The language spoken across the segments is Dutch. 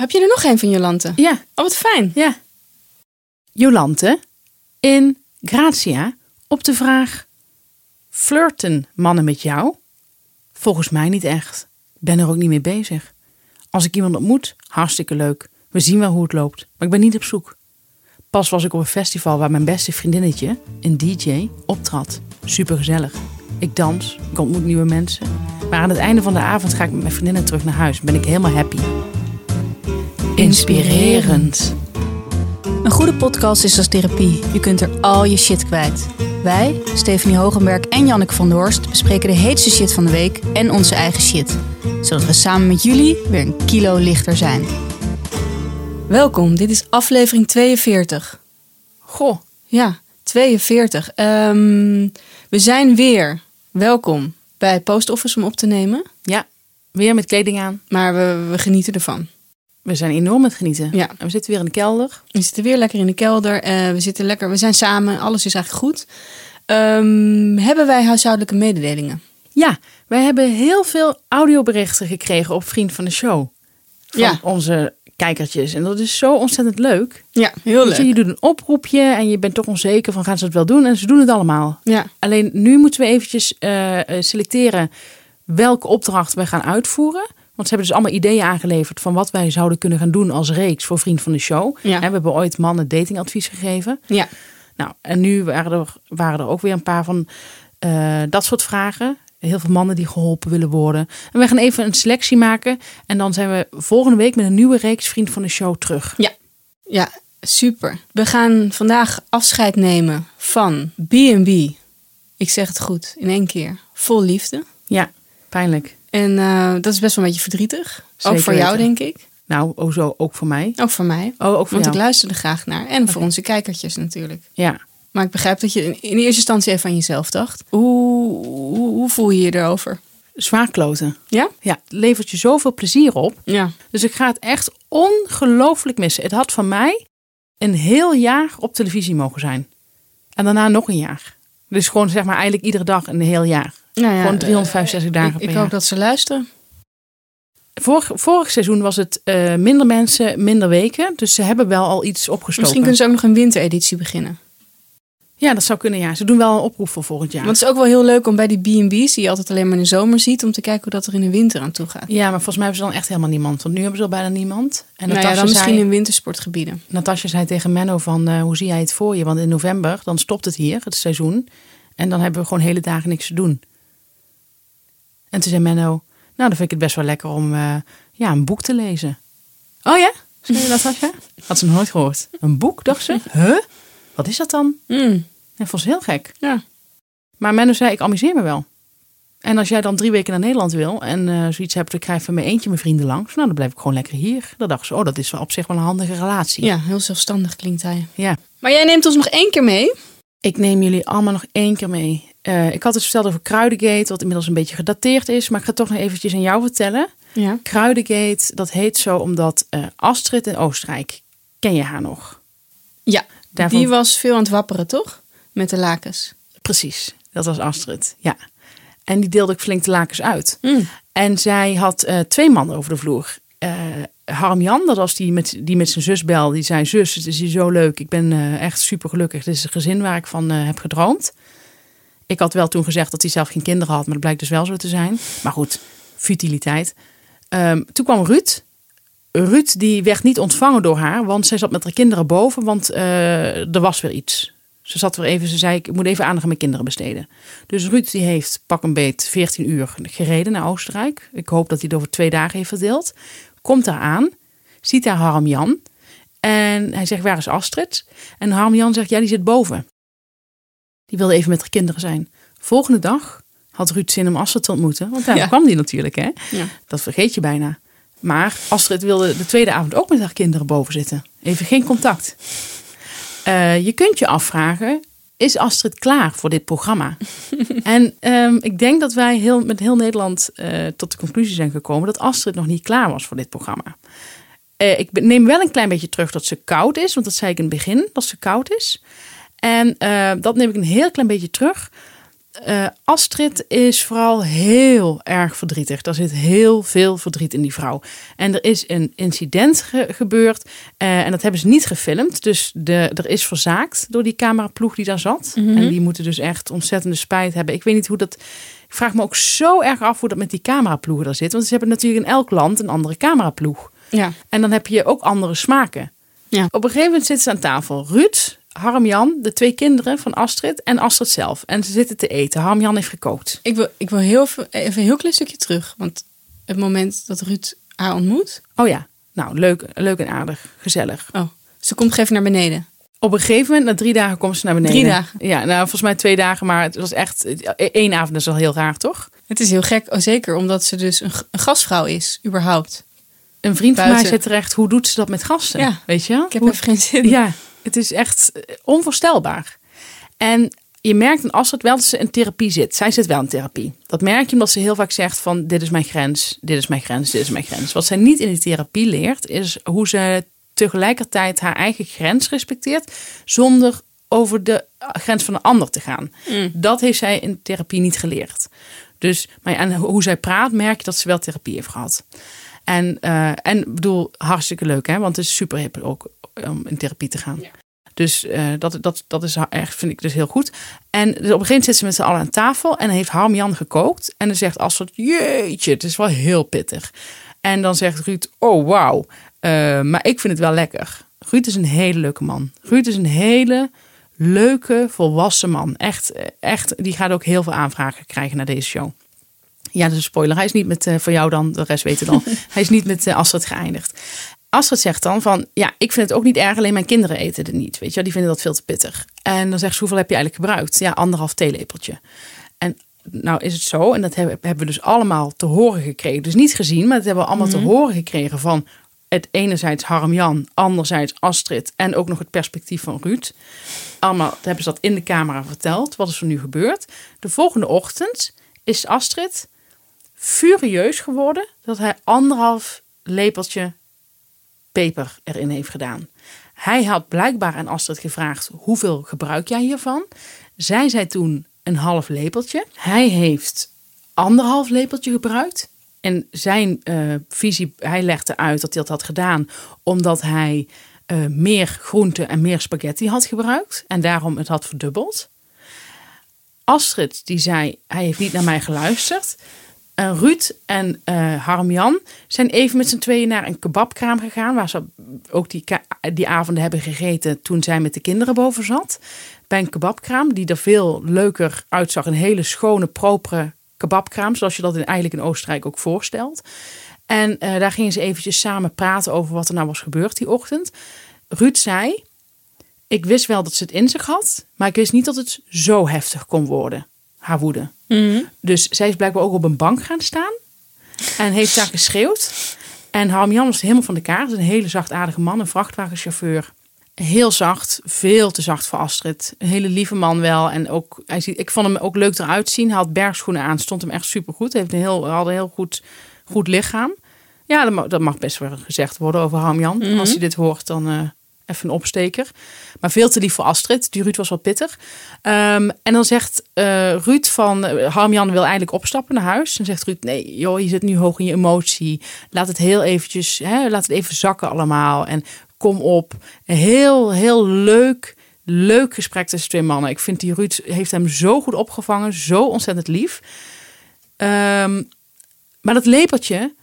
Heb je er nog een van Jolante? Ja, Oh, wat fijn. ja. Jolante in Gratia op de vraag: flirten mannen met jou? Volgens mij niet echt. Ik ben er ook niet mee bezig. Als ik iemand ontmoet, hartstikke leuk. We zien wel hoe het loopt, maar ik ben niet op zoek. Pas was ik op een festival waar mijn beste vriendinnetje, een DJ, optrad. Super gezellig. Ik dans, ik ontmoet nieuwe mensen. Maar aan het einde van de avond ga ik met mijn vriendinnen terug naar huis. Ben ik helemaal happy. Inspirerend. Een goede podcast is als therapie. Je kunt er al je shit kwijt. Wij, Stephanie Hogenberg en Janneke van der Horst, bespreken de heetste shit van de week en onze eigen shit. Zodat we samen met jullie weer een kilo lichter zijn. Welkom, dit is aflevering 42. Goh, Ja, 42. Ehm, we zijn weer welkom bij Post Office om op te nemen. ja, weer met kleding aan. Maar we, we genieten ervan. We zijn enorm aan het genieten. Ja. En we zitten weer in de kelder. We zitten weer lekker in de kelder. eh, we zitten lekker, we zijn samen. Alles is eigenlijk goed. Ehm, hebben wij huishoudelijke mededelingen? Ja, wij hebben heel veel audioberichten gekregen op Vriend van de Show. Van Ja. onze kijkertjes. En dat is zo ontzettend leuk. Ja, heel Weet je, je doet een oproepje en je bent toch onzeker van gaan ze het wel doen. En ze doen het allemaal. Ja, Alleen nu moeten we eventjes eh, eh, selecteren welke opdracht wij gaan uitvoeren. Want ze hebben dus allemaal ideeën aangeleverd van wat wij zouden kunnen gaan doen als reeks voor Vriend van de Show. Ja. En we hebben ooit mannen datingadvies gegeven. ja. Nou, en nu waren er, waren er ook weer een paar van eh, dat soort vragen. Heel veel mannen die geholpen willen worden. En we gaan even een selectie maken. En dan zijn we volgende week met een nieuwe reeks Vriend van de Show terug. Ja, super. We gaan vandaag afscheid nemen van B&B. Ik zeg het goed, in één keer. Vol liefde. Ja, pijnlijk. En eh, dat is best wel een beetje verdrietig. Zeker ook voor jou, weten. denk ik. Nou, oh zo, ook voor mij. Ook voor mij. Oh, ook voor Want jou. ik luister er graag naar. En voor onze kijkertjes natuurlijk. Ja. Maar ik begrijp dat je in eerste instantie even aan jezelf dacht. Hoe, hoe, hoe voel je je erover? Zwaar kloten. Ja? Ja, het levert je zoveel plezier op. Ja. Dus ik ga het echt ongelooflijk missen. Het had van mij een heel jaar op televisie mogen zijn. En daarna nog een jaar. Dus gewoon zeg maar eigenlijk iedere dag een heel jaar. Nou ja Gewoon 365 dagen Ik, per ik jaar. hoop dat ze luisteren. Vorig, vorig seizoen was het eh, minder mensen, minder weken. Dus ze hebben wel al iets opgestoken. Misschien kunnen ze ook nog een wintereditie beginnen. Ja, dat zou kunnen, ja. Ze doen wel een oproep voor volgend jaar. Want het is ook wel heel leuk om bij die B&B's, die je altijd alleen maar in de zomer ziet, om te kijken hoe dat er in de winter aan toe gaat. Ja, maar volgens mij hebben ze dan echt helemaal niemand. Want nu hebben ze al bijna niemand. En nou ja, dan misschien zei, in wintersportgebieden. Natasja zei tegen Menno van, eh, hoe zie jij het voor je? Want in november, dan stopt het hier, het seizoen. En dan hebben we gewoon hele dagen niks te doen. En toen zei Menno, nou dan vind ik het best wel lekker om eh, ja, een boek te lezen. Oh ja? Zei Natasja? Had ze nog nooit gehoord. Een boek, dacht ze? Huh? Wat is dat dan? Mm, Dat vond ze heel gek. ja. Maar Menno zei, ik amuseer me wel. En als jij dan drie weken naar Nederland wil en eh, zoiets hebt, dan krijg je van mijn eentje mijn vrienden langs. Nou, dan blijf ik gewoon lekker hier. Dan dacht ze, oh, dat is wel op zich wel een handige relatie. ja, heel zelfstandig klinkt hij. ja. Maar jij neemt ons nog één keer mee. Ik neem jullie allemaal nog één keer mee. Eh, ik had het verteld over Kruidengate, wat inmiddels een beetje gedateerd is. Maar ik ga toch nog eventjes aan jou vertellen. Ja. Kruidengate, dat heet zo omdat eh, Astrid in Oostenrijk, ken je haar nog? Ja, Daarvan- die was veel aan het wapperen, toch? Met de lakens. Precies, dat was Astrid, ja. En die deelde ik flink de lakens uit. Mm. En zij had eh, twee mannen over de vloer. Harm Jan, dat was die met, die met zijn zus bel. Die zei, zus, het is hier zo leuk. Ik ben echt super gelukkig. Dit is een gezin waar ik van heb gedroomd. Ik had wel toen gezegd dat hij zelf geen kinderen had. Maar dat blijkt dus wel zo te zijn. Maar goed, futiliteit. Ehm, toen kwam Ruud. Ruud die werd niet ontvangen door haar. Want zij zat met haar kinderen boven. Want eh, er was weer iets. Ze zat weer even, ze zei ik moet even aandacht aan mijn kinderen besteden. Dus Ruud die heeft pak een beet 14 uur gereden naar Oostenrijk. Ik hoop dat hij het over twee dagen heeft verdeeld. Komt daar aan, ziet daar Harm Jan. En hij zegt, waar is Astrid? En Harm Jan zegt, ja, die zit boven. Die wilde even met haar kinderen zijn. Volgende dag had Ruud zin om Astrid te ontmoeten. Want daar Ja. kwam die natuurlijk, hè. Ja. Dat vergeet je bijna. Maar Astrid wilde de tweede avond ook met haar kinderen boven zitten. Even geen contact. Eh, je kunt je afvragen, is Astrid klaar voor dit programma? en ehm, ik denk dat wij heel, met heel Nederland eh, tot de conclusie zijn gekomen dat Astrid nog niet klaar was voor dit programma. Eh, ik neem wel een klein beetje terug dat ze koud is, want dat zei ik in het begin, dat ze koud is. En eh, dat neem ik een heel klein beetje terug. eh, Astrid is vooral heel erg verdrietig. Er zit heel veel verdriet in die vrouw. En er is een incident ge- gebeurd. eh, en dat hebben ze niet gefilmd. Dus de, er is verzaakt door die cameraploeg die daar zat. En die moeten dus echt ontzettende spijt hebben. Ik weet niet hoe dat. Ik vraag me ook zo erg af hoe dat met die cameraploegen daar zit. Want ze hebben natuurlijk in elk land een andere cameraploeg. Ja. En dan heb je ook andere smaken. Ja. Op een gegeven moment zitten ze aan tafel. Ruud, Harm-Jan, de twee kinderen van Astrid en Astrid zelf. En ze zitten te eten. Harm-Jan heeft gekookt. Ik wil, ik wil heel even, even een heel klein stukje terug. Want het moment dat Ruud haar ontmoet. Oh ja, nou leuk, leuk en aardig, gezellig. Oh, ze komt even naar beneden. Op een gegeven moment, na drie dagen, komt ze naar beneden. Drie dagen? Ja, nou volgens mij twee dagen, maar het was echt één avond. Is wel heel raar, toch? Het is heel gek, oh, zeker omdat ze dus een, gastvrouw is, überhaupt. Een vriend van mij Buiten. zei terecht, hoe doet ze dat met gasten? Ja, Weet je? Ik heb Hoe- even geen zin. Ja, het is echt eh, onvoorstelbaar. En je merkt aan Astrid wel dat ze in therapie zit. Zij zit wel in therapie. Dat merk je omdat ze heel vaak zegt van dit is mijn grens, dit is mijn grens, dit is mijn grens. Wat zij niet in die therapie leert is hoe ze tegelijkertijd haar eigen grens respecteert zonder over de grens van een ander te gaan. Dat heeft zij in therapie niet geleerd. Dus maar ja, en hoe zij praat merk je dat ze wel therapie heeft gehad. En, eh, en ik bedoel, hartstikke leuk hè, want het is super hip ook om in therapie te gaan. Dus eh, dat, dat, dat is echt, vind ik dus heel goed. En dus op een gegeven moment zitten ze met z'n allen aan tafel en heeft Harm-Jan gekookt. En dan zegt Astrid, jeetje, het is wel heel pittig. En dan zegt Ruud, oh wauw, eh, maar ik vind het wel lekker. Ruud is een hele leuke man. Ruud is een hele leuke, volwassen man. Echt, echt, die gaat ook heel veel aanvragen krijgen naar deze show. Ja, dus een spoiler. Hij is niet met, eh, voor jou dan, de rest weten dan. Hij is niet met eh, Astrid geëindigd. Astrid zegt dan van, ja, ik vind het ook niet erg, alleen mijn kinderen eten het niet. Weet je, wel, die vinden dat veel te pittig. En dan zegt ze, hoeveel heb je eigenlijk gebruikt? Ja, anderhalf theelepeltje. En nou is het zo, en dat hebben, hebben we dus allemaal te horen gekregen. Dus niet gezien, maar dat hebben we allemaal te horen gekregen van het enerzijds Harm-Jan, anderzijds Astrid en ook nog het perspectief van Ruud. Allemaal hebben ze dat in de camera verteld. Wat is er nu gebeurd? De volgende ochtend is Astrid furieus geworden dat hij anderhalf lepeltje peper erin heeft gedaan. Hij had blijkbaar aan Astrid gevraagd: hoeveel gebruik jij hiervan? Zij zei toen een half lepeltje. Hij heeft anderhalf lepeltje gebruikt. En zijn eh, visie, hij legde uit dat hij dat had gedaan omdat hij eh, meer groente en meer spaghetti had gebruikt. En daarom het had verdubbeld. Astrid die zei, hij heeft niet naar mij geluisterd. En Ruud en eh Harm-Jan zijn even met z'n tweeën naar een kebabkraam gegaan. Waar ze ook die, die avonden hebben gegeten toen zij met de kinderen boven zat. Bij een kebabkraam die er veel leuker uitzag. Een hele schone, propere kebabkraam. Zoals je dat in, eigenlijk in Oostenrijk ook voorstelt. En eh, daar gingen ze eventjes samen praten over wat er nou was gebeurd die ochtend. Ruud zei, ik wist wel dat ze het in zich had. Maar ik wist niet dat het zo heftig kon worden. Haar woede. Dus zij is blijkbaar ook op een bank gaan staan. En heeft daar geschreeuwd. En Harm-Jan was helemaal van de kaart. Een hele zachtaardige man, een vrachtwagenchauffeur. Heel zacht, veel te zacht voor Astrid. Een hele lieve man wel. En ook, hij ziet, ik vond hem ook leuk eruit zien. Hij had bergschoenen aan, stond hem echt supergoed. Hij heeft een heel, had een heel goed, goed lichaam. Ja, dat mag, dat mag best wel gezegd worden over Harm-Jan. Als hij dit hoort, dan eh, even een opsteker. Maar veel te lief voor Astrid. Die Ruud was wel pittig. Ehm, en dan zegt eh, Ruud van... eh, Harm-Jan wil eigenlijk opstappen naar huis. En zegt Ruud, nee joh, je zit nu hoog in je emotie. Laat het heel eventjes, hè, laat het even zakken allemaal. En kom op. Heel, heel leuk, leuk gesprek tussen twee mannen. Ik vind die Ruud heeft hem zo goed opgevangen. Zo ontzettend lief. Ehm, maar dat lepeltje...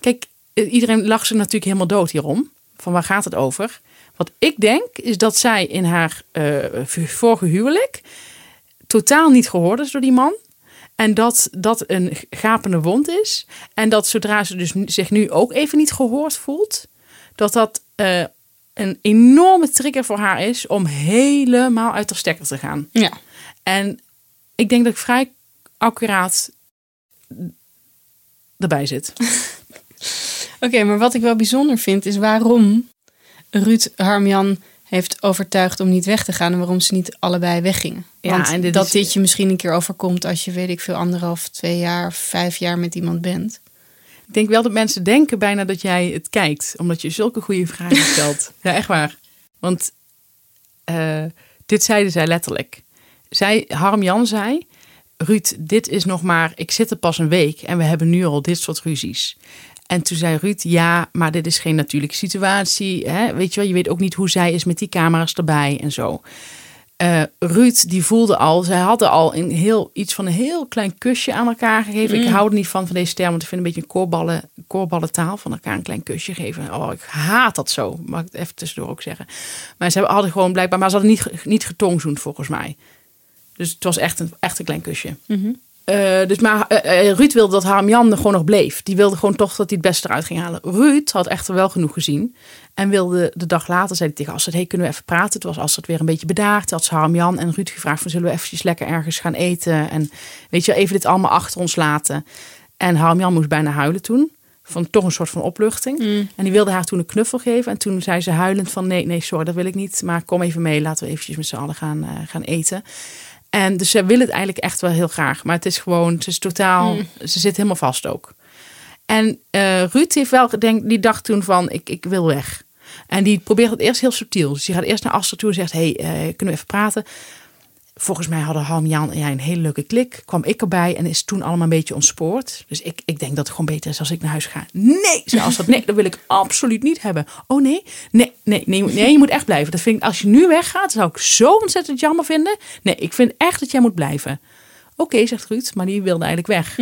Kijk, eh, iedereen lag ze natuurlijk helemaal dood hierom. Van waar gaat het over? Wat ik denk, is dat zij in haar eh, vorige huwelijk totaal niet gehoord is door die man. En dat dat een gapende wond is. En dat zodra ze dus zich nu ook even niet gehoord voelt, dat dat eh, een enorme trigger voor haar is om helemaal uit de stekker te gaan. Ja. En ik denk dat ik vrij accuraat erbij zit. Oké, maar wat ik wel bijzonder vind is waarom Ruud Harmjan heeft overtuigd om niet weg te gaan en waarom ze niet allebei weggingen. Ja, Want en dit dat is- dit je misschien een keer overkomt als je weet ik veel anderhalf, twee jaar, vijf jaar met iemand bent. Ik denk wel dat mensen denken bijna dat jij het kijkt, omdat je zulke goede vragen stelt. ja, echt waar. Want eh, dit zeiden zij letterlijk. Zij, Harm Jan zei, Ruud, dit is nog maar, ik zit er pas een week en we hebben nu al dit soort ruzies. En toen zei Ruud, ja, maar dit is geen natuurlijke situatie. Hè? Weet je wel, je weet ook niet hoe zij is met die camera's erbij en zo. Eh, Ruud, die voelde al, zij hadden al een heel, iets van een heel klein kusje aan elkaar gegeven. Ik hou er niet van, van deze term, want ik vind een beetje een koorballen, koorballentaal van elkaar een klein kusje geven. Oh, ik haat dat zo, mag ik het even tussendoor ook zeggen. Maar ze hadden gewoon blijkbaar, maar ze hadden niet, niet getongzoend volgens mij. Dus het was echt een, echt een klein kusje. Eh, dus maar eh, eh, Ruud wilde dat Harmjan er gewoon nog bleef. Die wilde gewoon toch dat hij het beste eruit ging halen. Ruud had echter wel genoeg gezien. En wilde de dag later, zei hij tegen Astrid, hey, kunnen we even praten? Het was Astrid weer een beetje bedaard. Had ze Harmjan en Ruud gevraagd van, zullen we eventjes lekker ergens gaan eten? En weet je, even dit allemaal achter ons laten. En Harmjan moest bijna huilen toen. Van toch een soort van opluchting. En die wilde haar toen een knuffel geven. En toen zei ze huilend van, nee, nee, sorry, dat wil ik niet. Maar kom even mee, laten we eventjes met z'n allen gaan, gaan eten. En dus ze wil het eigenlijk echt wel heel graag. Maar het is gewoon, ze is totaal, ze zit helemaal vast ook. En eh, Ruud heeft wel gedenkt, die dacht toen van, ik, ik wil weg. En die probeert het eerst heel subtiel. Dus die gaat eerst naar Astrid toe en zegt, hey, eh, kunnen we even praten? Volgens mij hadden Harm, Jan en jij een hele leuke klik. Kwam ik erbij en is toen allemaal een beetje ontspoord. Dus ik, ik denk dat het gewoon beter is als ik naar huis ga. Nee, zei Astrid. Nee, dat wil ik absoluut niet hebben. Oh nee? Nee, nee, nee, nee, je moet echt blijven. Dat vind ik, als je nu weggaat, zou ik zo ontzettend jammer vinden. Nee, ik vind echt dat jij moet blijven. Oké, zegt Ruud, maar die wilde eigenlijk weg.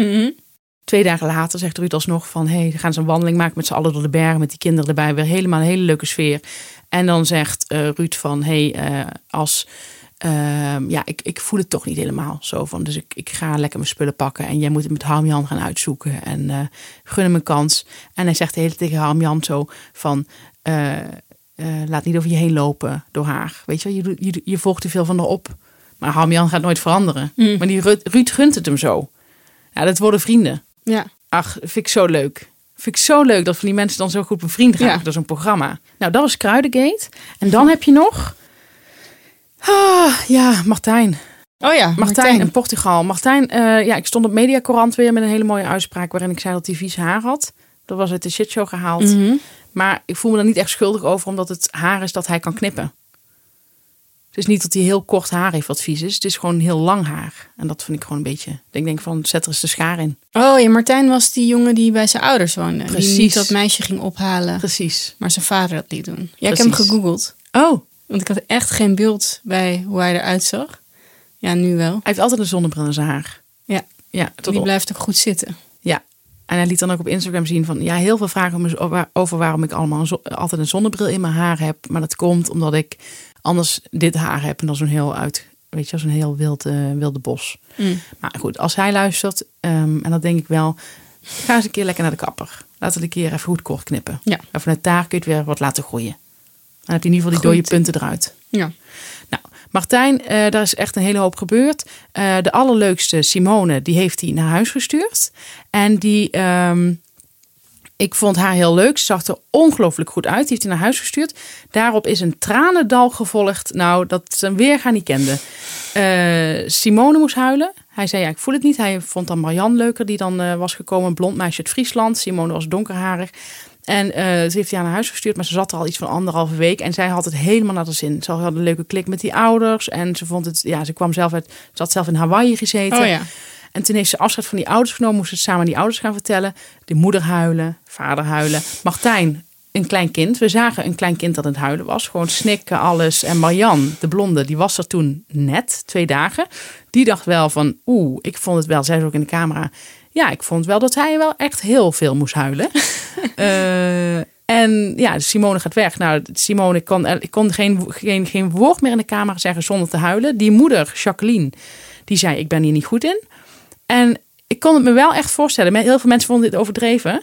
Twee dagen later zegt Ruud alsnog van... hé, hey, gaan ze een wandeling maken met z'n allen door de bergen... met die kinderen erbij. Weer helemaal een hele leuke sfeer. En dan zegt eh, Ruud van... hé, hey, eh, als... ehm, ja, ik, ik voel het toch niet helemaal zo van. Dus ik, ik ga lekker mijn spullen pakken. En jij moet het met Harmjan gaan uitzoeken. En eh gun hem een kans. En hij zegt de hele tijd tegen Harmjan zo van... eh, eh, laat niet over je heen lopen door haar. Weet je wel, je, je, je volgt te veel van haar op. Maar Harmjan gaat nooit veranderen. Maar die Ruud, Ruud gunt het hem zo. Ja, dat worden vrienden. Ja. Ach, vind ik zo leuk. Vind ik zo leuk dat van die mensen dan zo goed bevriend raken Ja. door zo'n programma. Nou, dat was Kruidengate. En dan heb je nog... Ah, ja, Martijn. Oh ja, Martijn, in Portugal. Martijn, eh, ja, ik stond op Mediacorant weer met een hele mooie uitspraak... waarin ik zei dat hij vies haar had. Dat was uit de shitshow gehaald. Mhm. Maar ik voel me daar niet echt schuldig over... omdat het haar is dat hij kan knippen. Het is niet dat hij heel kort haar heeft wat vies is. Het is gewoon heel lang haar. En dat vind ik gewoon een beetje... Ik denk van, zet er eens de schaar in. Oh ja, Martijn was die jongen die bij zijn ouders woonde. Die Precies. niet dat meisje ging ophalen, Precies. maar zijn vader dat liet doen. Ja, ik heb hem Precies. gegoogeld. Oh, Want ik had echt geen beeld bij hoe hij eruit zag. Ja, nu wel. Hij heeft altijd een zonnebril in zijn haar. Ja, Ja, tot die op. blijft ook goed zitten. Ja. En hij liet dan ook op Instagram zien van... Ja, heel veel vragen om- over- waarom ik allemaal een altijd een zonnebril in mijn haar heb. Maar dat komt omdat ik anders dit haar heb. En dan zo'n heel uit... Weet je, zo'n heel wild, eh, wilde bos. Mm. Maar goed, als hij luistert... ehm, en dat denk ik wel... Ga eens een keer lekker naar de kapper. Laten we een keer even goed kort knippen. Ja. En vanuit daar kun je het weer wat laten groeien. Je in ieder geval die Goed. dode punten eruit. Ja. Nou, Martijn, eh, daar is echt een hele hoop gebeurd. Eh, de allerleukste Simone, die heeft hij naar huis gestuurd. En die, ehm, ik vond haar heel leuk. Ze zag er ongelooflijk goed uit. Die heeft hij naar huis gestuurd. Daarop is een tranendal gevolgd. Nou, dat is een weerga niet kende. Eh, Simone moest huilen. Hij zei, ja, ik voel het niet. Hij vond dan Marianne leuker, die dan was gekomen. Een blond meisje uit Friesland. Simone was donkerharig. En eh, ze heeft hij naar huis gestuurd, maar ze zat er al iets van anderhalve week. En zij had het helemaal naar de zin. Ze had een leuke klik met die ouders. En ze vond het, ja, ze kwam zelf uit, ze had zelf in Hawaii gezeten. Oh ja. En toen heeft ze afscheid van die ouders genomen. Moest ze het samen aan die ouders gaan vertellen. De moeder huilen, vader huilen. Martijn, een klein kind. We zagen een klein kind dat aan het huilen was. Gewoon snikken, alles. En Marjan, de blonde, die was er toen net, twee dagen. Die dacht wel van, oeh, ik vond het wel, zei ze ook in de camera. Ja, ik vond wel dat hij wel echt heel veel moest huilen. Eh, en ja, Simone gaat weg. Nou, Simone kon, ik kon geen, geen, geen woord meer in de camera zeggen zonder te huilen. Die moeder, Jacqueline, die zei, ik ben hier niet goed in. En ik kon het me wel echt voorstellen. Heel veel mensen vonden dit overdreven.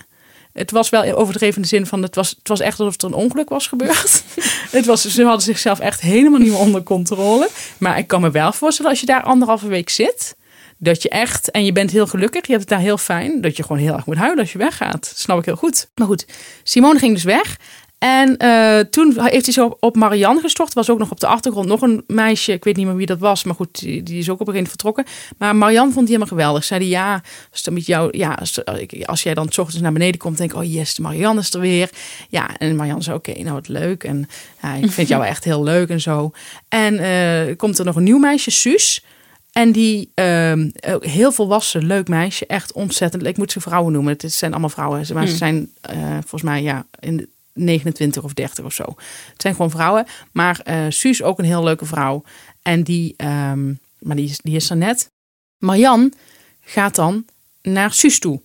Het was wel overdreven in de zin van, het was, het was echt alsof er een ongeluk was gebeurd. het was, ze hadden zichzelf echt helemaal niet meer onder controle. Maar ik kan me wel voorstellen, als je daar anderhalve week zit, dat je echt, en je bent heel gelukkig, je hebt het daar heel fijn, dat je gewoon heel erg moet huilen als je weggaat. Dat snap ik heel goed. Maar goed, Simone ging dus weg. En eh, toen heeft hij zo op Marianne gestort. Er was ook nog op de achtergrond nog een meisje. Ik weet niet meer wie dat was. Maar goed, die, die is ook op een gegeven moment vertrokken. Maar Marianne vond die helemaal geweldig. Zei die, ja, als, het met jou, ja als, als jij dan 's ochtends naar beneden komt, denk ik, oh yes, Marianne is er weer. Ja, en Marianne zei, oké, nou wat leuk. En ja, ik vind jou echt heel leuk en zo. En eh, komt er nog een nieuw meisje, Suus. En die ehm, heel volwassen, leuk meisje. Echt ontzettend. Ik moet ze vrouwen noemen. Het zijn allemaal vrouwen. Maar ze Mm. zijn eh, volgens mij ja, in de 29 of 30 of zo. Het zijn gewoon vrouwen. Maar eh Suus ook een heel leuke vrouw. En die, ehm, maar die is, die is er net. Marjan gaat dan naar Suus toe.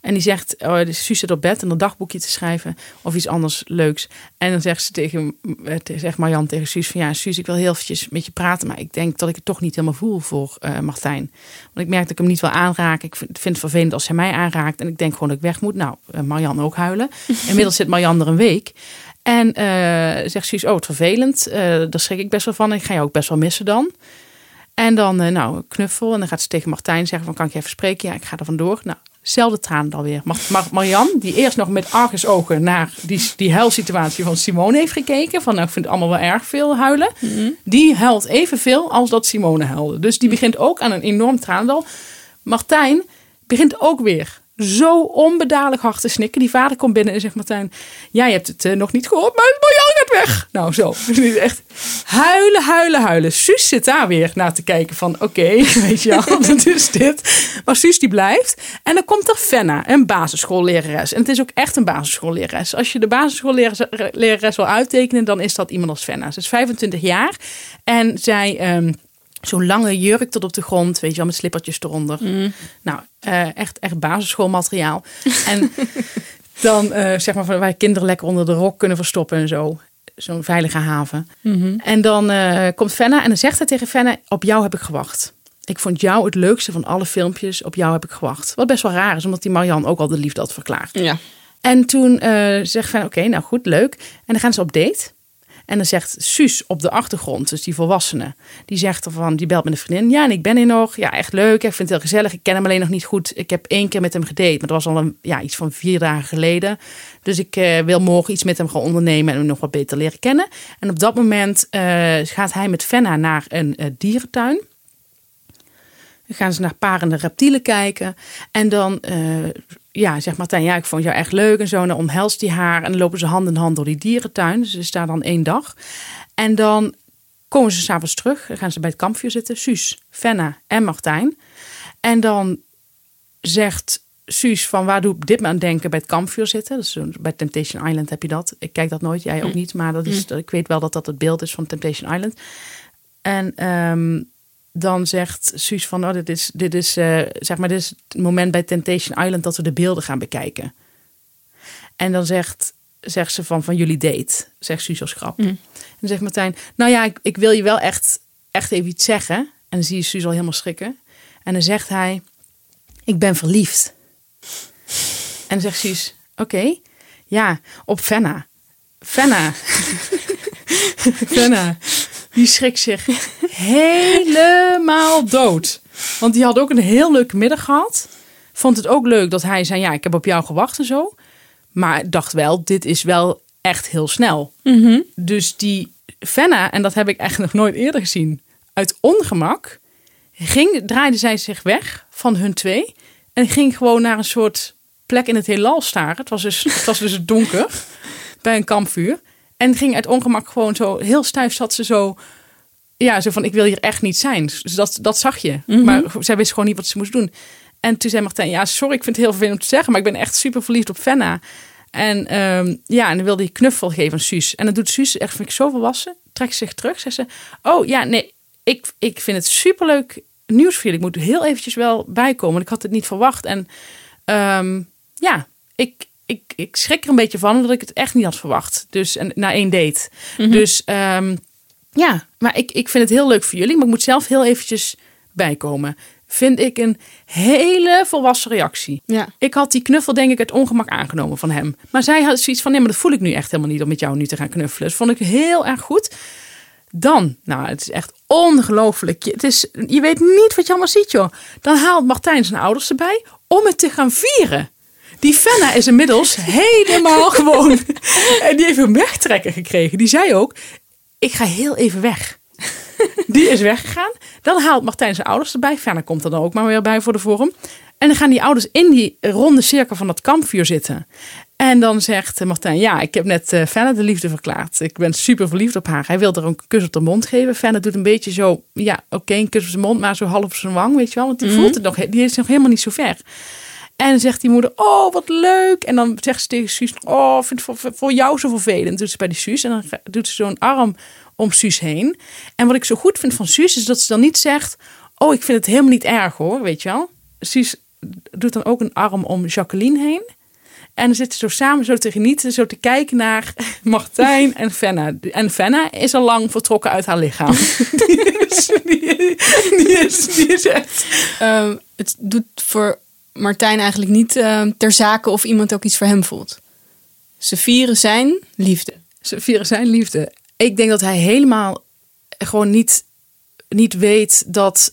En die zegt, oh, dus Suus zit op bed en een dagboekje te schrijven of iets anders leuks. En dan zegt ze tegen, eh, zegt Marjan tegen Suus van ja, Suus, ik wil heel eventjes met je praten, maar ik denk dat ik het toch niet helemaal voel voor eh, Martijn. Want ik merk dat ik hem niet wil aanraken. Ik vind, vind het vervelend als hij mij aanraakt en ik denk gewoon dat ik weg moet. Nou, eh, Marjan ook huilen. Inmiddels zit Marjan er een week. En zegt Suus, oh, het vervelend. Daar schrik ik best wel van. Ik ga je ook best wel missen dan. En dan, nou, knuffel. En dan gaat ze tegen Martijn zeggen van, kan ik je even spreken? Ja, ik ga er vandoor. Nou, zelfde tranen alweer. Mar Mar Marian, die eerst nog met argusogen naar die, die huilsituatie van Simone heeft gekeken. Van, nou, ik vind het allemaal wel erg veel huilen. Die huilt evenveel als dat Simone huilde. Dus die begint ook aan een enorm traandal. Martijn begint ook weer zo onbedadelijk hard te snikken. Die vader komt binnen en zegt Martijn... Jij hebt het eh, nog niet gehoord, maar Marjan gaat weg. Nou, zo. Echt huilen, huilen, huilen. Suus zit daar weer naar te kijken van... Oké, weet je wel, wat is dit? Maar Suus die blijft. En dan komt er Fenna, een basisschoollerares. En het is ook echt een basisschoollerares. Als je de basisschoollerares wil uittekenen... dan is dat iemand als Fenna. Ze is 25 jaar. En zij... ehm, Zo'n lange jurk tot op de grond, weet je wel, met slippertjes eronder. Nou, eh, echt, echt basisschoolmateriaal. en dan eh, zeg maar van waar kinderen lekker onder de rok kunnen verstoppen en zo. Zo'n veilige haven. En dan eh, komt Fenna en dan zegt hij tegen Fenna, op jou heb ik gewacht. Ik vond jou het leukste van alle filmpjes, op jou heb ik gewacht. Wat best wel raar is, omdat die Marian ook al de liefde had verklaard. Ja. En toen zegt Fenna, oké, nou goed, leuk. En dan gaan ze op date. En dan zegt Suus op de achtergrond, dus die volwassene, die zegt ervan, die belt met een vriendin. Ja, en ik ben hier nog. Ja, echt leuk. Ik vind het heel gezellig. Ik ken hem alleen nog niet goed. Ik heb één keer met hem gedate, maar dat was al een, ja, iets van vier dagen geleden. Dus ik eh, wil morgen iets met hem gaan ondernemen en hem nog wat beter leren kennen. En op dat moment eh, gaat hij met Fenna naar een eh, dierentuin. Dan gaan ze naar parende reptielen kijken. En dan eh, ja, zegt Martijn, ja, ik vond jou echt leuk en zo. En dan omhelst hij haar en dan lopen ze hand in hand door die dierentuin. Dus ze is daar dan één dag. En dan komen ze s'avonds terug. Dan gaan ze bij het kampvuur zitten. Suus, Fenna en Martijn. En dan zegt Suus van waar doe ik dit me aan denken bij het kampvuur zitten. Dus bij Temptation Island heb je dat. Ik kijk dat nooit, jij ook niet. Maar dat is, ik weet wel dat dat het beeld is van Temptation Island. En ehm, dan zegt Suus van, oh, dit is, dit is, eh, zeg maar, dit is het moment bij Temptation Island dat we de beelden gaan bekijken. En dan zegt, zegt ze van, van jullie date, zegt Suus als grap. En dan zegt Martijn, nou ja, ik, ik wil je wel echt, echt even iets zeggen. En dan zie je Suus al helemaal schrikken. En dan zegt hij, ik ben verliefd. En dan zegt Suus, oké, ja, op Fenna. Fenna. Fenna. Die schrikt zich helemaal dood. Want die had ook een heel leuke middag gehad. Vond het ook leuk dat hij zei, ja, ik heb op jou gewacht en zo. Maar dacht wel, dit is wel echt heel snel. Dus die Fenna, en dat heb ik eigenlijk nog nooit eerder gezien, uit ongemak ging, draaide zij zich weg van hun twee. En ging gewoon naar een soort plek in het heelal staren. Het was dus, het was dus donker bij een kampvuur. En ging uit ongemak gewoon zo, heel stijf zat ze zo. Ja, zo van ik wil hier echt niet zijn. Dus dat, dat zag je. Maar zij wist gewoon niet wat ze moest doen. En toen zei Martijn, ja, sorry, ik vind het heel vervelend om te zeggen, maar ik ben echt super verliefd op Fenna. En ehm, ja, en dan wilde hij knuffel geven aan Suus. En dan doet Suus, echt vind ik zo volwassen, trekt zich terug. Zegt ze, oh ja, nee, ik, ik vind het superleuk nieuws voor jullie. Ik moet heel eventjes wel bijkomen, ik had het niet verwacht. En ehm, ja, ik, ik, ik schrik er een beetje van, omdat ik het echt niet had verwacht. Dus en, na één date. Dus ehm, ja, maar ik, ik vind het heel leuk voor jullie, maar ik moet zelf heel eventjes bijkomen. Vind ik een hele volwassen reactie. Ja. Ik had die knuffel denk ik het ongemak aangenomen van hem. Maar zij had zoiets van, nee, maar dat voel ik nu echt helemaal niet om met jou nu te gaan knuffelen. Dus vond ik heel erg goed. Dan, nou, het is echt ongelooflijk. Je, het is, je weet niet wat je allemaal ziet, joh. Dan haalt Martijn zijn ouders erbij om het te gaan vieren. Die Fenna is inmiddels helemaal gewoon. En die heeft een wegtrekker gekregen. Die zei ook: Ik ga heel even weg. Die is weggegaan. Dan haalt Martijn zijn ouders erbij. Fenna komt er dan ook maar weer bij voor de vorm. En dan gaan die ouders in die ronde cirkel van dat kampvuur zitten. En dan zegt Martijn, ja, ik heb net uh, Fenne de liefde verklaard. Ik ben super verliefd op haar. Hij wil er een kus op de mond geven. Fenne doet een beetje zo, ja, oké, een kus op zijn mond, maar zo half op zijn wang, weet je wel. Want die voelt het nog, die is nog helemaal niet zo ver. En zegt die moeder, oh, wat leuk. En dan zegt ze tegen Suus, oh, vind voor, voor jou zo vervelend. Doet ze bij die Suus en dan doet ze zo'n arm om Suus heen. En wat ik zo goed vind van Suus is dat ze dan niet zegt, oh, ik vind het helemaal niet erg hoor, weet je wel. Suus doet dan ook een arm om Jacqueline heen. En dan zitten ze zo samen zo te genieten, zo te kijken naar Martijn en Fenna. En Fenna is al lang vertrokken uit haar lichaam. die, is, die, is, die is echt... Uh, het doet voor Martijn eigenlijk niet uh, ter zake of iemand ook iets voor hem voelt. Ze vieren zijn liefde. Ze vieren zijn liefde. Ik denk dat hij helemaal gewoon niet, niet weet dat,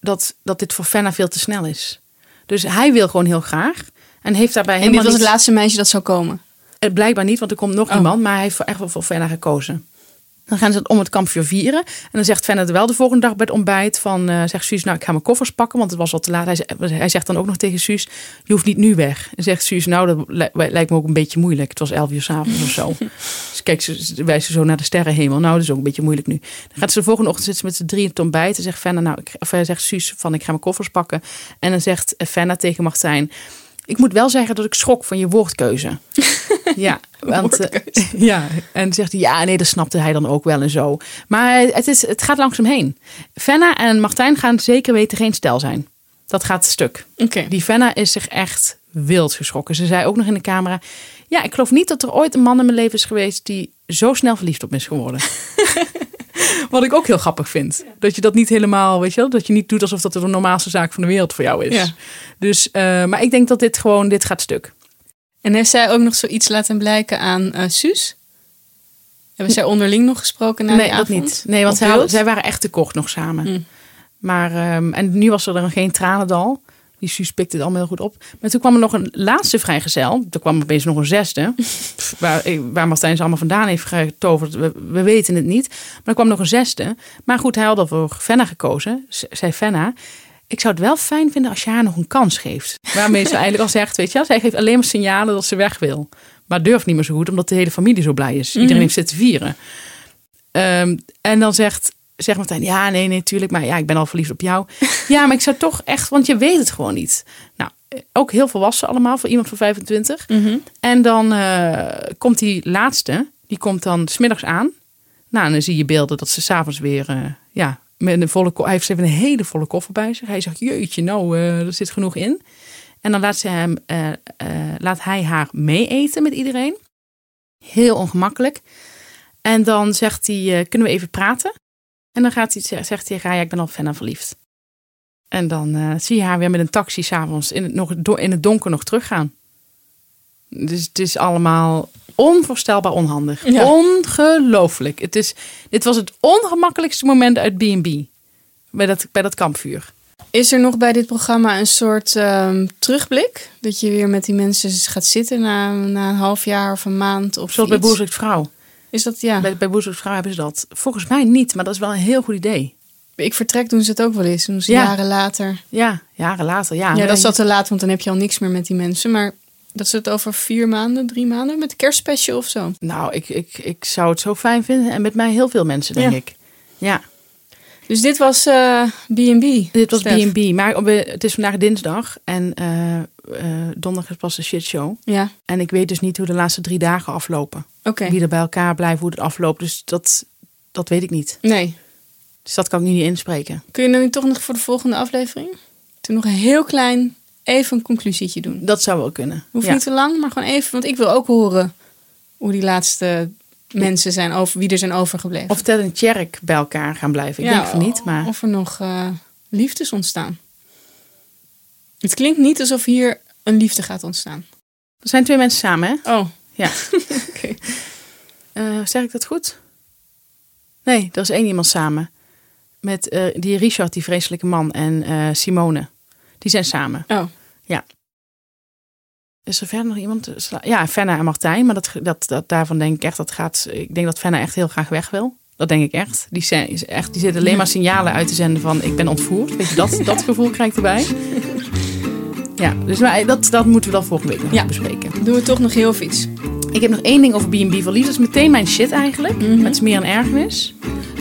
dat, dat dit voor Fenna veel te snel is. Dus hij wil gewoon heel graag. En heeft daarbij en helemaal dit was niet... het laatste meisje dat zou komen? Eh, Blijkbaar niet, want er komt nog Oh. iemand. Maar hij heeft voor echt wel voor Fenna gekozen. Dan gaan ze het om het kampvuur vieren. En dan zegt Fenna er wel de volgende dag bij het ontbijt van... eh zegt Suus, nou ik ga mijn koffers pakken, want het was al te laat. Hij, zegt- hij zegt dan ook nog tegen Suus, je hoeft niet nu weg. En zegt Suus, nou dat li- lijkt me ook een beetje moeilijk. Het was elf uur s'avonds of zo. dus kijk, ze wijst ze zo naar de sterrenhemel. Nou, dat is ook een beetje moeilijk nu. Dan gaat ze de volgende ochtend zitten met z'n drieën te ontbijt. En zegt Fenna, nou, ik, of hij zegt Suus van ik ga mijn koffers pakken. En dan zegt eh, Fenna tegen Martijn... Ik moet wel zeggen dat ik schrok van je woordkeuze. ja, want, eh, ja, en zegt hij, ja, nee, dat snapte hij dan ook wel en zo. Maar het, is, het gaat langzaam heen. Fenna en Martijn gaan zeker weten geen stel zijn. Dat gaat stuk. Oké. Die Fenna is zich echt wild geschrokken. Ze zei ook nog in de camera, ja, ik geloof niet dat er ooit een man in mijn leven is geweest die zo snel verliefd op me is geworden. Wat ik ook heel grappig vind. Dat je dat niet helemaal, weet je wel, dat je niet doet alsof dat de normaalste zaak van de wereld voor jou is. Ja. Dus, eh, maar ik denk dat dit gewoon, dit gaat stuk. En heeft zij ook nog zoiets laten blijken aan eh Suus? Hebben zij onderling nog gesproken na nee, die dat avond? niet. Nee, want zij, zij waren echt te kort nog samen. Mm. Maar, ehm, en nu was er dan geen tranendal. Die Suus pikte het allemaal heel goed op. Maar toen kwam er nog een laatste vrijgezel. Er kwam opeens nog een zesde. Pff, waar, eh, waar Martijn ze allemaal vandaan heeft getoverd, we, we weten het niet. Maar er kwam nog een zesde. Maar goed, hij had al voor Fenna gekozen. Zei Fenna, ik zou het wel fijn vinden als je haar nog een kans geeft. Waarmee ze eigenlijk al zegt, weet je wel, zij geeft alleen maar signalen dat ze weg wil. Maar durft niet meer zo goed, omdat de hele familie zo blij is. Iedereen heeft zitten vieren. Ehm, en dan zegt, zegt Martijn, ja, nee, nee, tuurlijk. Maar ja, ik ben al verliefd op jou. ja, maar ik zou toch echt, want je weet het gewoon niet. Nou, eh, ook heel volwassen allemaal voor iemand van 25. Mhm. En dan eh, komt die laatste, die komt dan smiddags aan. Nou, en dan zie je beelden dat ze s'avonds weer, eh, ja, met een volle hij heeft even een hele volle koffer bij zich. Hij zegt, jeetje, nou, er zit genoeg in. En dan laat, ze hem, laat hij haar mee eten met iedereen. Heel ongemakkelijk. En dan zegt hij, kunnen we even praten? En dan gaat hij, zegt hij, ja, ik ben al fan aan verliefd. En dan eh, zie je haar weer met een taxi s'avonds in, het nog, in het donker nog teruggaan. Dus het is allemaal onvoorstelbaar onhandig. Ja. Ongelooflijk. Het is, dit was het ongemakkelijkste moment uit B&B. Bij dat, bij dat kampvuur. Is er nog bij dit programma een soort ehm, terugblik? Dat je weer met die mensen gaat zitten na, na een half jaar of een maand? Of Zoals bij iets? Boer zoekt vrouw. Is dat, ja. Bij, bij hebben ze dat. Volgens mij niet, maar dat is wel een heel goed idee. Ik vertrek doen ze het ook wel eens. Doen ze Ja. jaren later. Ja, jaren later. Ja, Ja, dat is dat te laat, want dan heb je al niks meer met die mensen. Maar dat ze het over vier maanden, drie maanden met kerstspecial of zo. Nou, ik, ik, ik zou het zo fijn vinden. En met mij heel veel mensen, denk Ja. ik. Ja, Dus dit was eh, B&B. dit was. B&B. Maar het is vandaag dinsdag. En eh, eh, donderdag is pas de shitshow. Ja, En ik weet dus niet hoe de laatste drie dagen aflopen. oké. Wie er bij elkaar blijven, hoe het afloopt. Dus dat, dat weet ik niet. Nee. Dus dat kan ik nu niet inspreken. Kun je nu toch nog voor de volgende aflevering? Toen nog een heel klein, even een conclusietje doen. Dat zou wel kunnen. Hoeft Ja. niet te lang, maar gewoon even. Want ik wil ook horen hoe die laatste mensen zijn, over, wie er zijn overgebleven. Of Ted en Tjerk bij elkaar gaan blijven. Ik Ja, denk van niet, maar... Of er nog eh, liefdes ontstaan. Het klinkt niet alsof hier een liefde gaat ontstaan. Er zijn twee mensen samen, hè? Oh, Ja. Eh, zeg ik dat goed? Nee, er is één iemand samen. Met eh, die Richard, die vreselijke man, en Simone. Die zijn samen. Oh, Is er verder nog iemand? Ja, Fenna en Martijn. Maar dat, dat, dat, daarvan denk ik echt dat gaat. Ik denk dat Fenna echt heel graag weg wil. Dat denk ik echt. Die, zijn, is echt, die zit alleen maar signalen uit te zenden van ik ben ontvoerd. Weet je, dat, dat gevoel krijg ik erbij. Ja, dus maar dat, dat moeten we dan volgende week nog Ja. bespreken. Doen we toch nog heel iets. Ik heb nog één ding over B&B voor Lief. Dat is meteen mijn shit eigenlijk. Mhm. Het is meer een ergernis.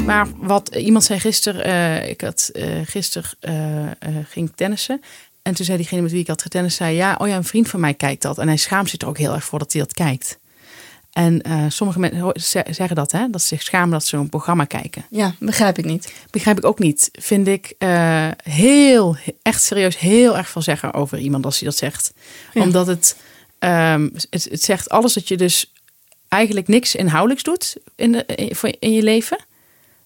Maar wat iemand zei gisteren... eh, ik had eh gisteren eh, ging tennissen. En toen zei diegene met wie ik had getennist... zei ja, oh ja, een vriend van mij kijkt dat. En hij schaamt zich er ook heel erg voor dat hij dat kijkt. En eh, sommige mensen zeggen dat, hè? Dat ze zich schamen dat ze zo'n programma kijken. Ja, begrijp ik niet. Begrijp ik ook niet. Vind ik eh, heel, echt serieus heel erg veel zeggen over iemand als hij dat zegt. Ja. Omdat het, ehm, het, het zegt alles dat je dus eigenlijk niks inhoudelijks doet in, de, in, voor- in je leven.